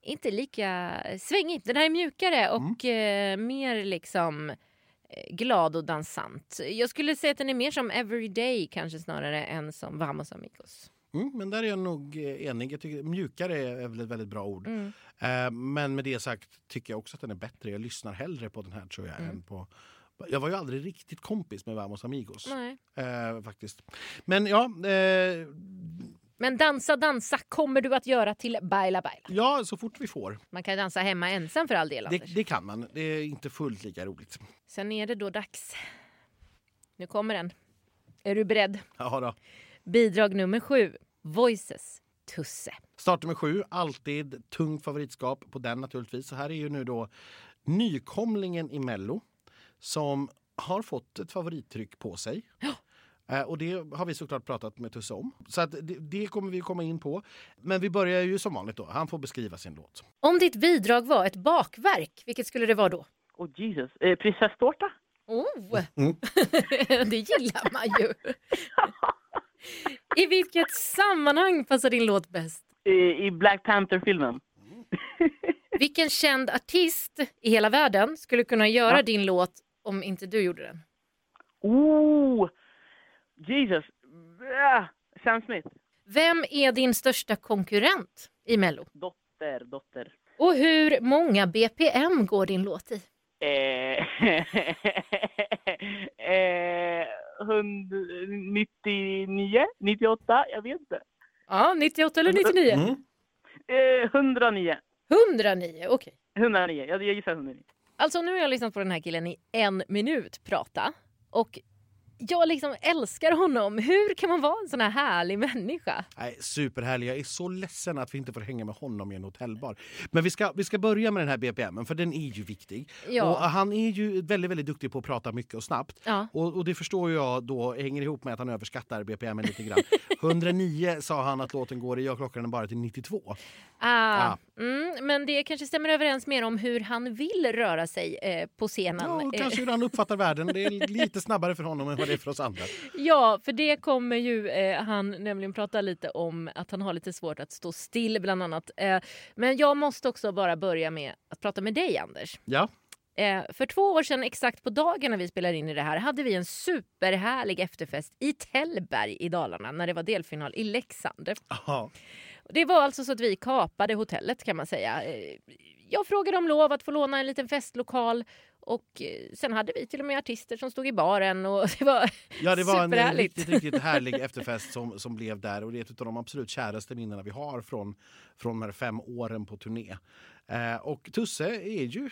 inte lika svängig. Den här är mjukare och eh, mer liksom glad och dansant. Jag skulle säga att den är mer som Everyday kanske snarare än som Vamos Amigos. Mm, men där är jag nog eh, enig. Jag tycker mjukare är väl ett väldigt bra ord. Mm. Eh, men med det sagt tycker jag också att den är bättre. Jag lyssnar hellre på den här tror jag än på jag var ju aldrig riktigt kompis med Vamos Amigos. Eh, faktiskt. Men ja, eh, Men dansa, dansa kommer du att göra till Baila Baila. ja, så fort vi får. Man kan dansa hemma ensam för all del, Det, Anders. det kan man. Det är inte fullt lika roligt. Sen är det då dags. Nu kommer den. Är du beredd? Ja, då. Bidrag nummer sju. Voices. Tusse. Startnummer sju, alltid tungt favoritskap på den naturligtvis. Så här är ju nu då nykomlingen i Mello som har fått ett favorittryck på sig. Eh, och det har vi såklart pratat med Tusse om. Så att det, det kommer vi komma in på. Men vi börjar ju som vanligt då. Han får beskriva sin låt. Om ditt bidrag var ett bakverk, vilket skulle det vara då? Åh oh, Jesus. Eh, prinsesstårta? Oh, Mm. det gillar man ju. I vilket sammanhang passar din låt bäst? Eh, I Black Panther-filmen? Vilken känd artist i hela världen skulle kunna göra Ja. din låt om inte du gjorde den? Oh! Jesus. Ah, Sam Smith. Vem är din största konkurrent i Mello? Dotter, dotter. Och hur många BPM går din låt i? Eh, eh, 199? 98? Jag vet inte. Ja, 98 eller 99? Mm. Eh, 109. 109, okej. 109. Jag, jag gissar 109. Alltså nu har jag lyssnat på den här killen i en minut prata och jag liksom älskar honom. Hur kan man vara en sån här härlig människa? Nej, superhärlig. Jag är så ledsen att vi inte får hänga med honom i en hotellbar. Men vi ska, vi ska börja med den här BPM, för den är ju viktig. Ja. Och han är ju väldigt, väldigt duktig på att prata mycket och snabbt. Ja. Och, och det förstår jag då hänger ihop med att han överskattar BPM lite grann. 109 sa han att låten går i, jag klockar den bara till 92. Ah, Ja. mm, men det kanske stämmer överens mer om hur han vill röra sig eh, på scenen. Ja, Eh, kanske hur han uppfattar världen. Det är lite snabbare för honom än vad det är för oss andra. Ja, för det kommer ju eh, han nämligen prata lite om att han har lite svårt att stå still bland annat. Eh, men jag måste också bara börja med att prata med dig Anders. Ja, Eh, för två år sedan exakt på dagen när vi spelade in i det här hade vi en superhärlig efterfest i Tällberg i Dalarna när det var delfinal i Leksand. ja. Det var alltså så att vi kapade hotellet kan man säga. Jag frågade om lov att få låna en liten festlokal och eh, sen hade vi till och med artister som stod i baren och det var Ja, det var en riktigt, riktigt härlig efterfest som, som blev där och det är ett av de absolut käraste minnena vi har från, från de här fem åren på turné. Eh, och Tusse är ju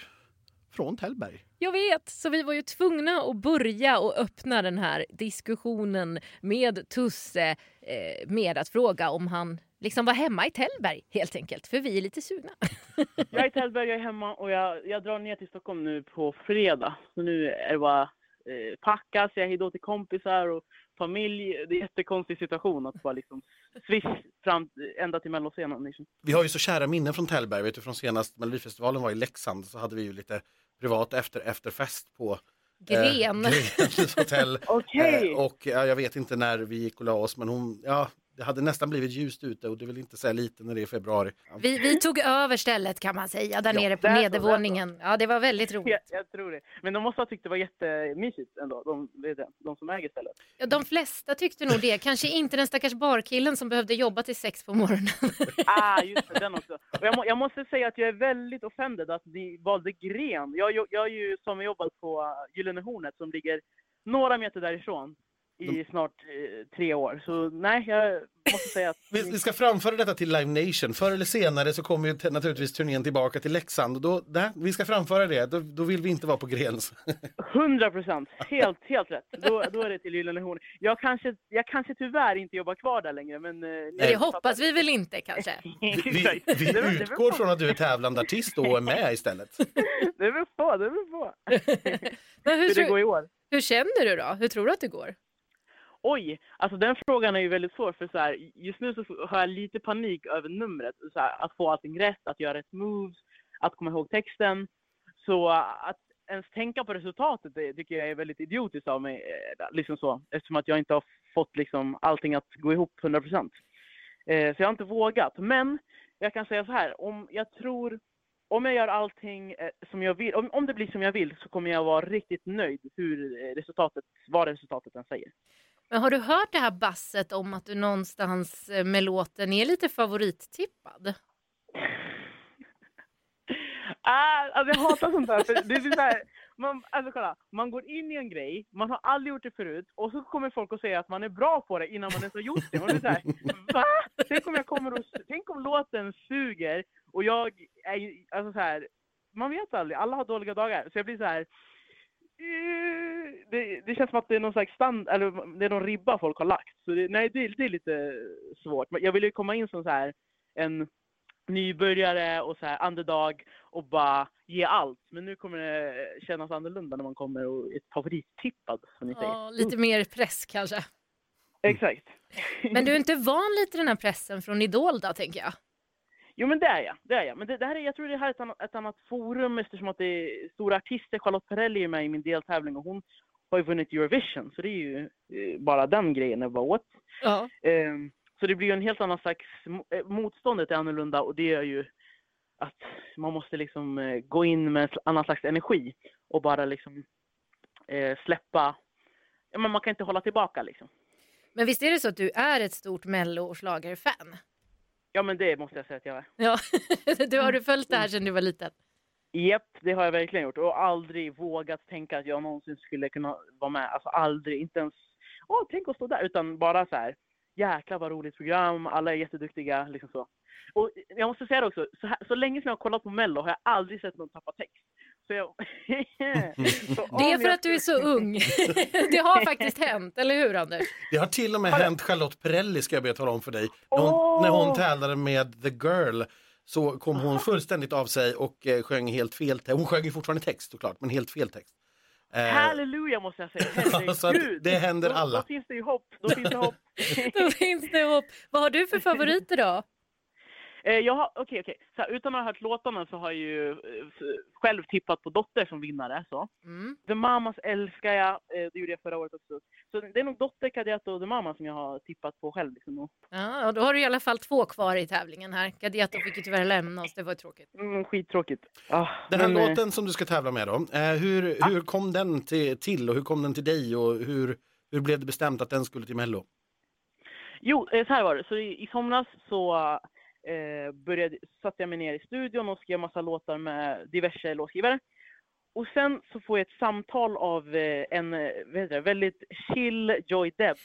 från Tällberg. Jag vet, så vi var ju tvungna att börja och öppna den här diskussionen med Tusse eh, med att fråga om han liksom var hemma i Tällberg helt enkelt, för vi är lite sugna. Jag är i Tällberg, jag är hemma och jag, jag drar ner till Stockholm nu på fredag. Så nu är det bara eh, packa, säga hejdå till kompisar och familj. Det är en jättekonstig situation att bara liksom swish fram ända till melloscenen. Liksom. Vi har ju så kära minnen från Tällberg. Vet du, från senast Melodifestivalen var i Leksand så hade vi ju lite privat efter, efterfest på Gren. Eh, Grens hotell. Okej! Eh, och ja, jag vet inte när vi gick och la oss men hon, ja, det hade nästan blivit ljust ute och det vill inte säga lite när det är februari. Vi, vi tog över stället kan man säga, där Ja, nere på där nedervåningen. Ja, det var väldigt roligt. Jag, jag tror det. Men de måste ha tyckt det var jättemysigt ändå, de, de som äger stället. Ja, de flesta tyckte nog det, kanske inte den stackars barkillen som behövde jobba till sex på morgonen. Ah, just det, den också. Och jag, må, jag måste säga att jag är väldigt offended att ni valde Gren. Jag, jag, jag är ju sommarjobbat på uh, Gyllene Hornet som ligger några meter därifrån i snart eh, tre år. Så nej, jag måste säga att... Vi, vi ska framföra detta till Live Nation. Förr eller senare så kommer ju naturligtvis turnén tillbaka till Leksand. Och då, där, vi ska framföra det. Då, då vill vi inte vara på Grens. 100 procent, helt, helt rätt. Då, då är det till Gyllene Hornet. Jag kanske, jag kanske tyvärr inte jobbar kvar där längre, men... eh, ni Det hoppas vi väl inte kanske. Vi, vi, utgår från att du är tävlande artist och är med istället. Det är väl på, det är väl på. Men hur, Hur det går i år. hur känner du då? Hur tror du att det går? Oj, alltså den frågan är ju väldigt svår för så här, just nu så har jag lite panik över numret. Så här, att få allting rätt, att göra rätt moves, att komma ihåg texten. Så att ens tänka på resultatet det tycker jag är väldigt idiotiskt av mig. Eh, liksom så, eftersom att jag inte har fått liksom allting att gå ihop 100 procent. Eh, så jag har inte vågat. Men jag kan säga så här, om jag tror om jag gör allting eh, som jag vill, om, om det blir som jag vill så kommer jag vara riktigt nöjd hur eh, resultatet, vad resultatet än säger. Men har du hört det här basset om att du någonstans eh, med låten är lite favorittippad? Ah, alltså jag hatar sånt där. För det är så här, man, alltså kolla, man går in i en grej, man har aldrig gjort det förut och så kommer folk och säger att man är bra på det innan man ens har gjort det. Man blir så här, va? Tänk om, jag kommer och, tänk om låten suger och jag är alltså så här, man vet aldrig, alla har dåliga dagar. Så jag blir så här, det, det känns som att det är någon slags stand, eller det är någon ribba folk har lagt. Så det, nej, det, det är lite svårt. Men Jag vill ju komma in som så här en nybörjare och så här underdog och bara ge allt. Men nu kommer det kännas annorlunda när man kommer och är favorittippad som ni säger. Ja, lite mer press kanske. Exakt. Men du är inte van lite den här pressen från Idol då, tänker jag? Jo men det är jag, det är jag. Men det, det här är, jag tror det här är ett annat, ett annat forum eftersom att det är stora artister. Charlotte Perrelli är med i min deltävling och hon har ju vunnit Eurovision. Så det är ju eh, bara den grejen är bara what. Ja. Ehm, så det blir ju en helt annan slags, eh, motståndet är annorlunda och det är ju att man måste liksom eh, gå in med en annan slags energi och bara liksom eh, släppa, ja men man kan inte hålla tillbaka liksom. Men visst är det så att du är ett stort mello och schlagerfan? Ja men det måste jag säga att jag är. Ja, du har du följt det här sedan du var liten? Japp, det har jag verkligen gjort och aldrig vågat tänka att jag någonsin skulle kunna vara med. Alltså aldrig, inte ens, åh tänk att stå där, utan bara så här, jäklar vad roligt program, alla är jätteduktiga, liksom så. Och jag måste säga det också, så, här, så länge som jag har kollat på Mello har jag aldrig sett någon tappa text. Så jag, så Det är för att du är så ung. Det har faktiskt hänt, eller hur Anders? Det har till och med hänt Charlotte Perrelli ska jag be tala om för dig. När hon, Åh! när hon tävlade med The Girl så kom hon fullständigt av sig och eh, sjöng helt fel text. Hon sjöng ju fortfarande text såklart, men helt fel text. Eh, Halleluja måste jag säga. Så det händer då, alla. Då finns det ju hopp. Då finns det hopp. Då finns det hopp. Vad har du för favoriter då? Eh, jag har, okej, okej. Så här, utan att ha hört låtarna så har jag ju eh, själv tippat på Dotter som vinnare. Så. Mm. The Mamas älskar jag. Eh, det gjorde jag förra året också. Så det är nog Dotter, Kadiato och The Mama som jag har tippat på själv. Liksom. Ja, och då har du i alla fall två kvar i tävlingen här. Gadiato fick ju tyvärr lämna oss, det var ju tråkigt. mm, skittråkigt. Ah, Den här men, låten som du ska tävla med då, eh, hur, hur kom den till, till och hur kom den till dig och hur, hur blev det bestämt att den skulle till Mello? Jo, så här var det. Så i, i somras så eh, började, satte jag mig ner i studion och skrev massa låtar med diverse låtskrivare. Och sen så får jag ett samtal av eh, en eh, det, väldigt chill Joy Deb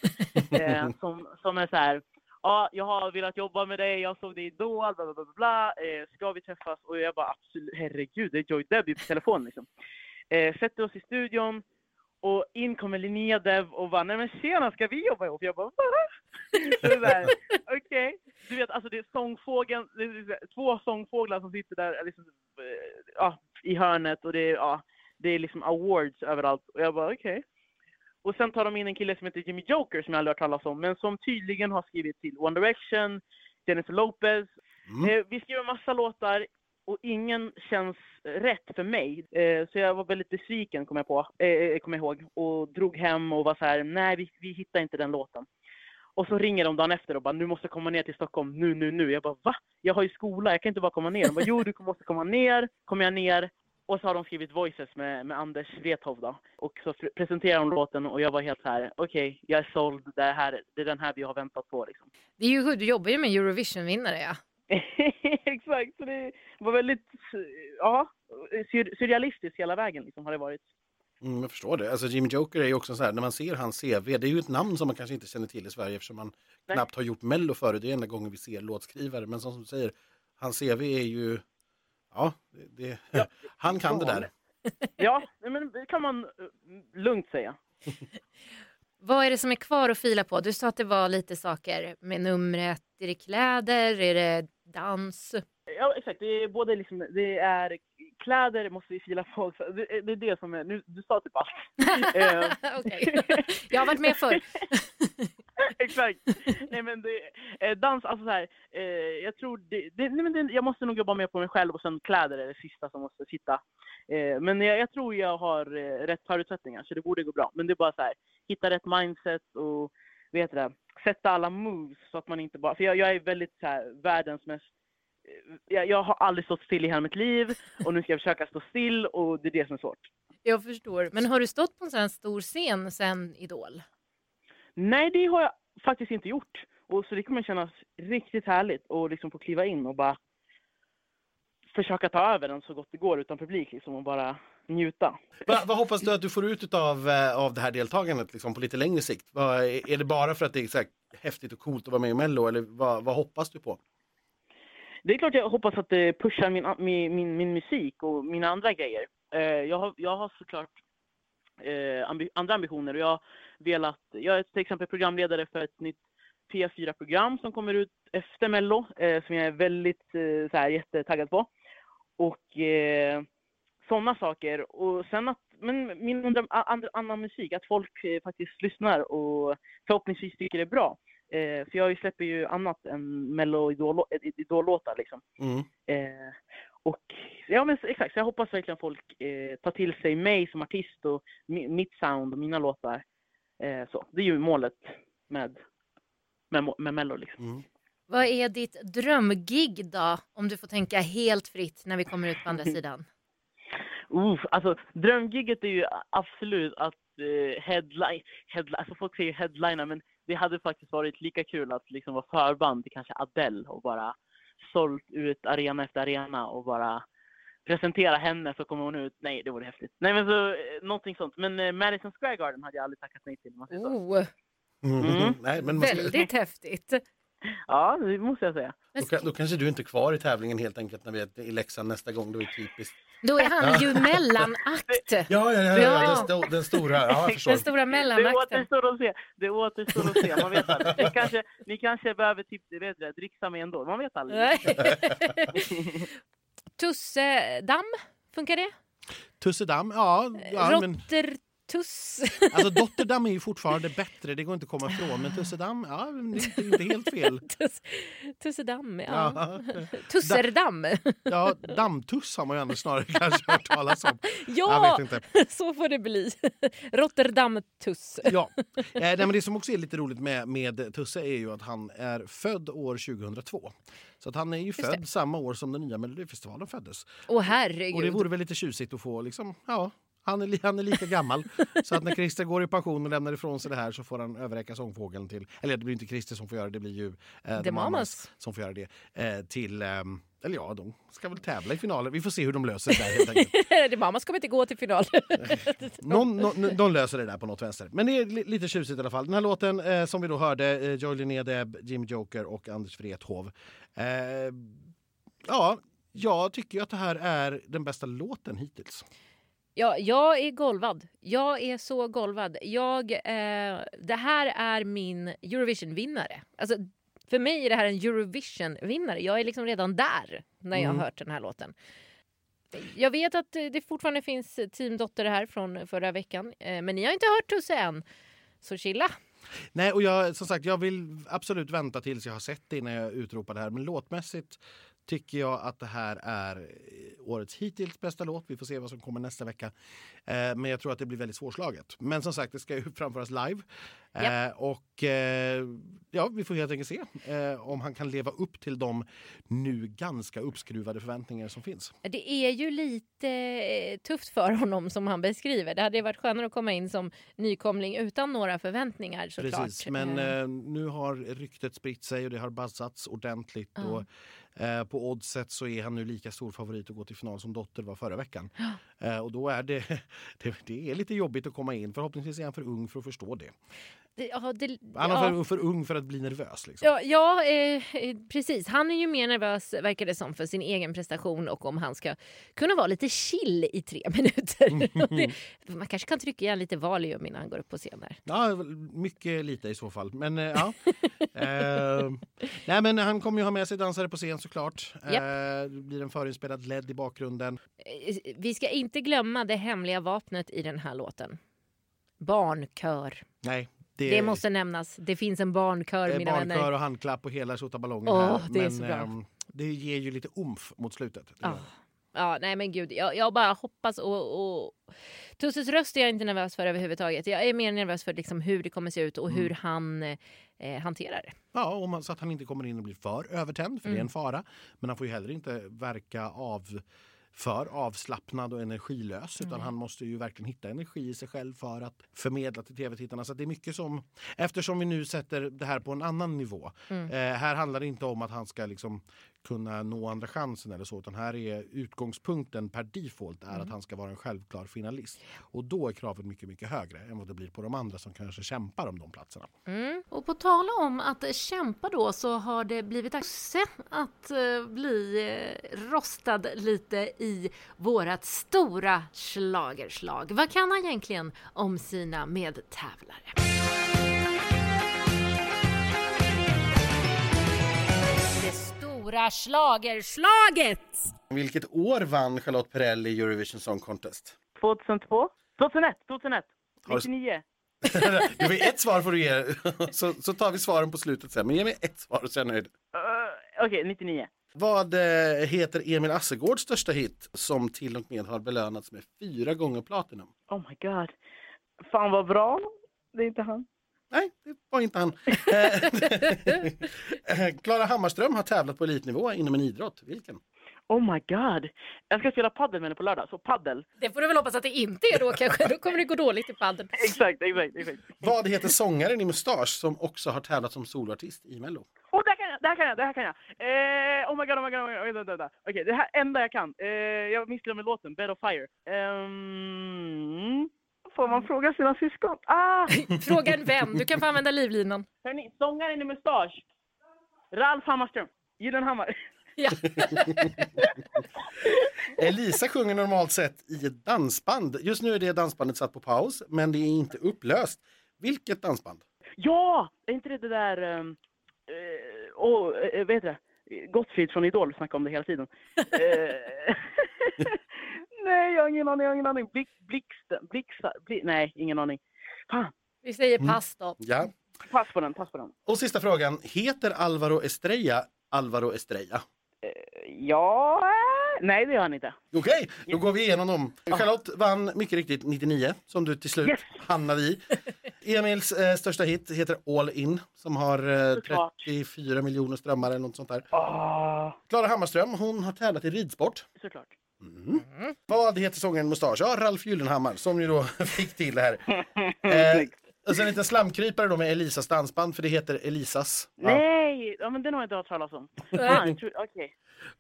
eh, som, som är så här. Ja, jag har velat jobba med dig, jag såg dig Idol, bla bla bla, bla. Eh, ska vi träffas? Och jag bara absolut, herregud, det är Joy Deb på telefon liksom. Eh, sätter oss i studion och in kommer Linnea Dev och bara, nej men tjena, ska vi jobba ihop? Jag bara, va? Okej. Du vet, alltså det är sångfågeln, det är två sångfåglar som sitter där liksom, eh, ja, i hörnet och det är, ja, det är liksom awards överallt. Och jag bara, okej. Och sen tar de in en kille som heter Jimmy Joker som jag aldrig hört talas om, men som tydligen har skrivit till One Direction, Jennifer Lopez. Mm. Eh, vi skriver massa låtar och ingen känns rätt för mig. Eh, så jag var väldigt besviken, kom jag, på, eh, eh, kom jag ihåg, och drog hem och var så här, nej vi, vi hittar inte den låten. Och så ringer de dagen efter och bara, du måste komma ner till Stockholm nu, nu, nu. Jag bara, va? Jag har ju skola, jag kan inte bara komma ner. De bara, jo du måste komma ner. Kommer jag ner och så har de skrivit Voices med, med Anders Wrethov då. Och så presenterar de låten och jag var helt så här, okej, jag är såld, det, här, det är den här vi har väntat på liksom. Det är ju, du jobbar ju med Eurovision-vinnare ja. Exakt, så det var väldigt, ja, sur- surrealistiskt hela vägen liksom har det varit. Mm, jag förstår det. Alltså Jimmy Joker är ju också så här, när man ser hans CV, det är ju ett namn som man kanske inte känner till i Sverige eftersom man Nej. knappt har gjort Mello förut. Det är enda gången vi ser låtskrivare. Men som du säger, hans CV är ju, ja, det, det, han kan det där. Ja, men det kan man eh, lugnt säga. Vad är det som är kvar att fila på? Du sa att det var lite saker med numret. Är det kläder? Är det dans? Ja, exakt. Det är både liksom, det är kläder måste vi fila på också. Det, det är det som är, nu, du sa typ allt. Eh, Okej. Jag har varit med förr. Exakt. Nej men det, eh, dans, alltså så här, eh, jag tror det, det, nej, men det, jag måste nog jobba mer på mig själv och sen kläder är det sista som måste sitta. Eh, men jag, jag tror jag har eh, rätt förutsättningar så det borde gå bra. Men det är bara så här, hitta rätt mindset och vet det, sätta alla moves så att man inte bara, för jag, jag är väldigt så här, världens mest eh, jag, jag har aldrig stått still i hela mitt liv och nu ska jag försöka stå still och det är det som är svårt. Jag förstår. Men har du stått på en sån här stor scen sen Idol? Nej, det har jag faktiskt inte gjort. Och så det kommer kännas riktigt härligt att liksom få kliva in och bara försöka ta över den så gott det går utan publik liksom och bara njuta. Va, vad hoppas du att du får ut av, av det här deltagandet liksom, på lite längre sikt? Vad, är det bara för att det är så här häftigt och coolt att vara med i Mello eller vad, vad hoppas du på? Det är klart jag hoppas att det pushar min, min, min, min musik och mina andra grejer. Eh, jag, har, jag har såklart eh, ambi, andra ambitioner och jag velat, jag är till exempel programledare för ett nytt P4-program som kommer ut efter Mello, eh, som jag är väldigt eh, så här, jättetaggad på. Och eh, sådana saker. Och sen att men min undran, a- andra, annan musik, att folk eh, faktiskt lyssnar och förhoppningsvis tycker det är bra. Eh, för jag släpper ju annat än mello idol- idol-låtar liksom. Mm. Eh, och ja men exakt, så jag hoppas verkligen folk eh, tar till sig mig som artist och mi, mitt sound och mina låtar. Eh, så. Det är ju målet med, med, med mello liksom. Mm. Vad är ditt drömgig då? Om du får tänka helt fritt när vi kommer ut på andra sidan. Uff, alltså drömgigget är ju absolut att eh, headline, headline, alltså folk säger headlina men det hade faktiskt varit lika kul att liksom vara förband till kanske Adele och bara sålt ut arena efter arena och bara presentera henne så kommer hon ut. Nej, det vore häftigt. Nej men så, eh, någonting sånt. Men eh, Madison Square Garden hade jag aldrig tackat nej till. Oh, Mm. Mm. Nej, men man ska, väldigt häftigt. Ja, det måste jag säga. då, då kanske du inte är kvar i tävlingen helt enkelt när vi är i Leksand nästa gång. Då är det typiskt. Då är han ju mellanakt. Ja, ja, ja, ja, Ja. Den, den stora. Ja. Den stora Det mellanakten. återstår att se. Det återstår att se. Man vet aldrig. Ni kanske, ni kanske behöver typ, det dricksa med ändå. Man vet aldrig. Tussedamm, funkar det? Tussedam, ja. ja men, Rottertuss. alltså Dotterdam är ju fortfarande bättre, det går inte att komma ifrån. Men Tussedam, ja, det är inte helt fel. Tuss, tussedamm, ja. Ja, Tusserdamm. ja dammtuss har man ju ändå snarare kanske hört talas om. Jag Ja, vet inte. så får det bli. Rotterdam-tuss. Ja. Eh, nej, men det som också är lite roligt med, med Tusse är ju att han är född år 2002. Så att han är ju det. född samma år som den nya Melodifestivalen föddes. Åh Och det herregud. vore väl lite tjusigt att få liksom, ja, han är, han är lika gammal. så att när Christer går i pension och lämnar ifrån sig det här så får han överräcka sångfågeln till, eller det blir inte Christer som får göra det, det blir ju eh, The Mamas. som får göra det, eh, till, ehm, eller ja, de ska väl tävla i finalen. Vi får se hur de löser det där helt enkelt. det mamma ska inte gå till final. Någon, någon, de löser det där på något vänster. Men det är li- lite tjusigt i alla fall. Den här låten eh, som vi då hörde, eh, Joy Linnédeb, Jim Joker och Anders Wrethov. Eh, ja, jag tycker att det här är den bästa låten hittills. Ja, jag är golvad. Jag är så golvad. Jag, eh, det här är min Eurovision-vinnare. Alltså, för mig är det här en Eurovision-vinnare. Jag är liksom redan där när jag har Mm. hört den här låten. Jag vet att eh, det fortfarande finns Team Dotter här från förra veckan. Eh, men ni har inte hört Tusse än. Så chilla. Nej, och jag, som sagt, jag vill absolut vänta tills jag har sett det innan jag utropar det här. Men låtmässigt tycker jag att det här är eh, årets hittills bästa låt. Vi får se vad som kommer nästa vecka. Eh, men jag tror att det blir väldigt svårslaget. Men som sagt, det ska ju framföras live. Eh, och eh, ja, vi får helt enkelt se eh, om han kan leva upp till de nu ganska uppskruvade förväntningar som finns. Det är ju lite eh, tufft för honom som han beskriver. Det hade varit skönare att komma in som nykomling utan några förväntningar såklart. Precis, men nu har ryktet spritt sig och det har buzzats ordentligt. Ja. Och, eh, på oddset så är han nu lika stor favorit att gå till final som Dotter var förra veckan. Eh, och då är det, det, det är lite jobbigt att komma in. Förhoppningsvis är han för ung för att förstå det. Det, ja, det, Han är ja. för, ung för att bli nervös. Liksom. Ja, ja eh, eh, precis. Han är ju mer nervös, verkar det som, för sin egen prestation och om han ska kunna vara lite chill i tre minuter. Mm. det, man kanske kan trycka i han lite Valium innan han går upp på scen där. Ja, mycket lite i så fall. Men eh, ja. eh, nej, men han kommer ju ha med sig dansare på scen såklart. Eh, det blir en förinspelad LED i bakgrunden. Eh, Vi ska inte glömma det hemliga vapnet i den här låten. Barnkör. Nej, det, Det måste nämnas. Det finns en barnkör, eh, mina barnkör vänner. och handklapp och hela tjottaballongen Åh, här. det är Men så bra. ehm, det ger ju lite umf mot slutet. Gör Ja. nej men gud. Jag, jag bara hoppas och, och... Tusses röst är jag inte nervös för överhuvudtaget. Jag är mer nervös för liksom hur det kommer se ut och Mm. hur han eh, hanterar det. Ja, och man, så att han inte kommer in och blir för övertänd, för det är Mm. en fara. Men han får ju heller inte verka av för avslappnad och energilös utan Nej. han måste ju verkligen hitta energi i sig själv för att förmedla till tv-tittarna. Så det är mycket som, eftersom vi nu sätter det här på en annan nivå. Mm. Eh, här handlar det inte om att han ska liksom kunna nå andra chansen eller så utan här är utgångspunkten per default är Mm. att han ska vara en självklar finalist. Och då är kravet mycket, mycket högre än vad det blir på de andra som kanske kämpar om de platserna. Mm. Och på tala om att kämpa då så har det blivit dags att eh, bli eh, rostad lite i vårat stora schlagerslag. Vad kan han egentligen om sina medtävlare? Stora schlagerslaget! Vilket år vann Charlotte Perrelli Eurovision Song Contest? 2002? 2001, 2001, Har du- 99. Du får ett svar får du ge, så, så tar vi svaren på slutet sen. Men ge mig ett svar så är jag nöjd. Uh, Okej, 99. Vad eh, heter Emil Assegårds största hit som till och med har belönats med fyra gånger Platinum? Oh my god. Fan vad bra. Det är inte han. Nej, det var inte han. Eh, Klara Hammarström har tävlat på elitnivå inom en idrott. Vilken? Oh my god. Jag ska spela paddel med henne på lördag, så paddel. Det får du väl hoppas att det inte är då kanske. Då kommer det gå dåligt i padden. Exakt, exakt, exakt. Vad heter sångaren i Mustasch som också har tävlat som soloartist i Mello? Oh, det här kan jag, det här kan jag, det här kan jag. Eh, oh my god, oh my god, oh my god. Vänta, vänta. Okej, det här enda jag kan. Eh, jag missade med låten, Bed of Fire. Ehm, får man fråga sina syskon? Ah! Fråga en vän. Du kan få använda livlinan. Hörni, sångaren i Mustasch. Ralf Hammarström. Gyllenhammar. Ja. Elisa sjunger normalt sett i ett dansband. Just nu är det dansbandet satt på paus, men det är inte upplöst. Vilket dansband? Ja! Är inte det det där... Um, uh, oh, uh, vad heter det? Gottfrid från Idol snackar om det hela tiden. Nej, jag har ingen aning. Jag har ingen aning. Blick, blixten, blixar, bli, nej, ingen aning. Fan, Vi säger pass då. Ja. pass på den, pass på den. Och sista frågan. Heter Alvaro Estrella Alvaro Estrella? Ja, eh, nej det gör han inte. Okej, då går vi igenom dem. Charlotte vann mycket riktigt 99 som du till slut Yes. hamnade i. Emils eh, största hit heter All In som har eh, Såklart. 34 miljoner strömmar eller något sånt där. Ah, Klara Hammarström, hon har tävlat i ridsport. såklart. Vad heter sångaren Mustasch? Ja, Ralf Gyllenhammar som ju då fick till det här. Eh, och sen en liten slamkrypare då med Elisas dansband för det heter Elisas. Ja. Nej, ja, men den har jag inte hört talas om. Fan, jag tror- Okej.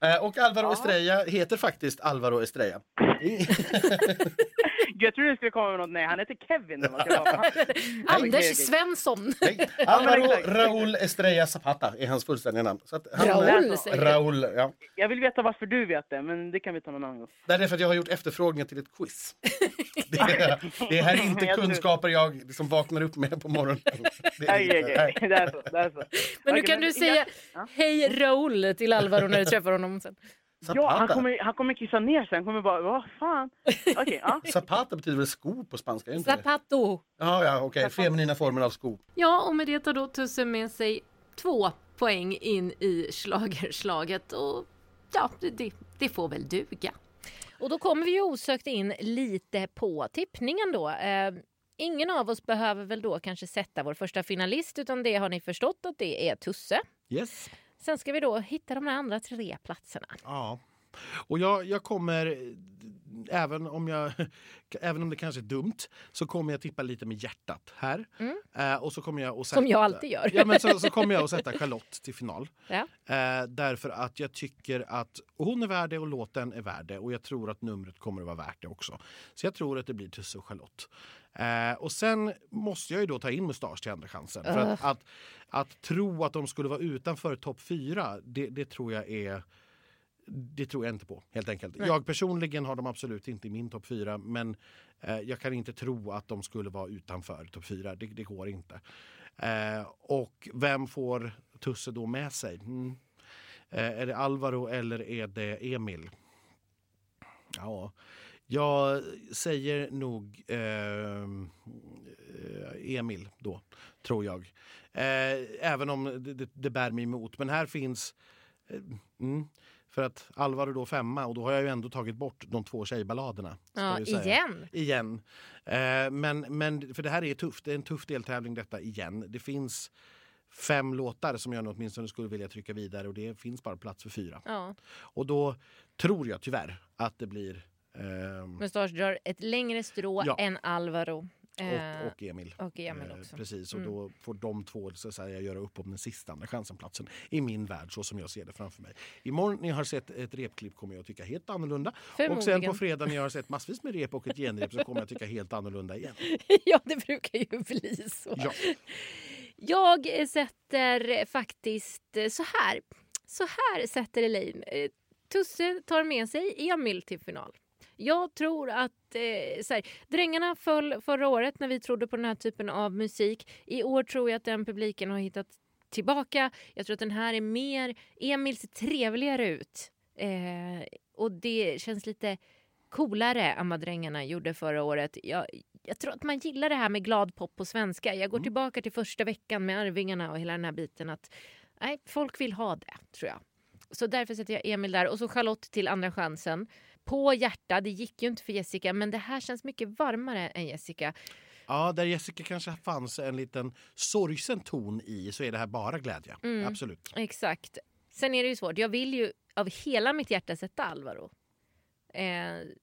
Eh, och Alvaro Ja. Estrella heter faktiskt Alvaro Estrella. Jag trodde det skulle komma med något. Nej, han heter Kevin. det vara. Anders. Svensson. Nej, Alvaro. Raúl Estrella Zapata är hans fullständiga namn. Så att han, Raúl, säger du. Raúl, ja. Jag vill veta varför du vet det, men det kan vi ta någon annan gång. Det är för att jag har gjort efterfrågningar till ett quiz. Det, är- det här är inte kunskaper jag liksom vaknar upp med på morgonen. Det är Okej, inte- okej. nej. Det är så. Det är så. Men nu kan du säga hej Raoul till Alvaro när du träffar honom sen. Ja, han Zapata. kommer, han kommer kissa ner sig. Han kommer bara, vad fan. Okej, ja. Zapata betyder väl sko på spanska? Inte det? Zapato. Ja, ja, okej. Feminina formen av sko. Ja, och med det tar då Tusse med sig två poäng in i schlagerslaget och ja, det- det, det får väl duga. Och då kommer vi ju osökt in lite på tippningen då. Eh, ingen av oss behöver väl då kanske sätta vår första finalist utan det har ni förstått att det är Tusse. Yes. Sen ska vi då hitta de andra tre platserna. Ja. Och jag, jag kommer, även om, jag, även om det kanske är dumt, så kommer jag tippa lite med hjärtat här. Eh, och så kommer jag sätta, Som jag alltid gör. Ja, men så, så kommer jag att sätta Charlotte till final. Ja. Eh, därför att jag tycker att hon är värd det och låten är värd det. Och jag tror att numret kommer att vara värt det också. Så jag tror att det blir Tusse och Charlotte. Eh, och sen måste jag ju då ta in Mustasch till andra chansen. För att, att, att tro att de skulle vara utanför topp fyra, det, det tror jag är det tror jag inte på, helt enkelt. Jag personligen har dem absolut inte i min topp fyra men eh, jag kan inte tro att de skulle vara utanför topp fyra. Det, det går inte. Eh, och vem får Tusse då med sig? Mm. Eh, är det Alvaro eller är det Emil? Ja, jag säger nog eh, Emil då, tror jag. Eh, även om det, det, det bär mig emot. Men här finns... Eh, mm, för att Alvaro då femma och då har jag ju ändå tagit bort de två tjejballaderna. Ja, igen. Igen. Eh, men, men för det här är tufft. Det är en tuff deltävling detta igen. Det finns fem låtar som jag åtminstone skulle vilja trycka vidare och det finns bara plats för fyra. Ja. Och då tror jag tyvärr att det blir ehm, Mustasch drar ett längre strå Ja. än Alvaro. Eh, och, och Emil. och Emil Eh, också. Precis, och Mm. då får de två så att säga, göra upp om den sista andra chansen-platsen i min värld så som jag ser det framför mig. Imorgon när jag har sett ett repklipp kommer jag att tycka helt annorlunda. Och sen på fredag när jag har sett massvis med rep och ett genrep så kommer jag att tycka helt annorlunda igen. ja, det brukar ju bli så. Ja. Jag sätter faktiskt så här. Så här sätter Elaine. Eh, Tusse tar med sig Emil till final. Jag tror att så här, Drängarna föll förra året när vi trodde på den här typen av musik. I år tror jag att den publiken har hittat tillbaka. Jag tror att den här är mer... Emil ser trevligare ut. Eh, och det känns lite coolare än vad Drängarna gjorde förra året. Jag, jag tror att man gillar det här med glad pop på svenska. Jag går tillbaka till första veckan med Arvingarna och hela den här biten. att nej, Folk vill ha det, tror jag. Så därför sätter jag Emil där. Och så Charlotte till Andra chansen. På hjärta, det gick ju inte för Jessica men det här känns mycket varmare än Jessica. Ja, där Jessica kanske fanns en liten sorgsen ton i så är det här bara glädje. Mm. Absolut. Exakt. Sen är det ju svårt. Jag vill ju av hela mitt hjärta sätta Alvaro. Eh,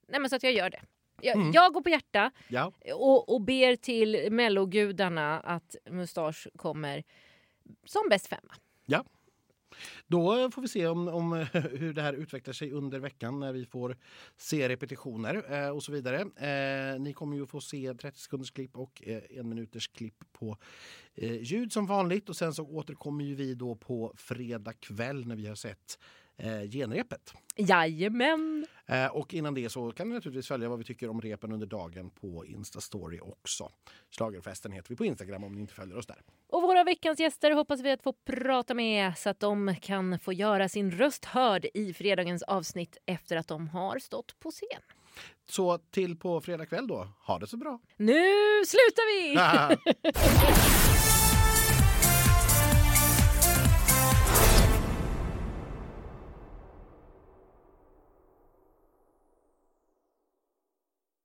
nej men så att jag gör det. Jag, Mm. jag går på hjärta Ja. och, och ber till mellogudarna att Mustasch kommer som bäst femma. Då får vi se om, om hur det här utvecklar sig under veckan när vi får se repetitioner eh, och så vidare. Eh, ni kommer ju få se 30 sekunders klipp och eh, en minuters klipp på eh, ljud som vanligt och sen så återkommer ju vi då på fredag kväll när vi har sett eh, genrepet. Jajamän! Eh, och innan det så kan ni naturligtvis följa vad vi tycker om repen under dagen på Instastory också. Schlagerfesten heter vi på Instagram om ni inte följer oss där. Och våra veckans gäster hoppas vi att få prata med så att de kan få göra sin röst hörd i fredagens avsnitt efter att de har stått på scen. Så till på fredag kväll då. Ha det så bra! Nu slutar vi!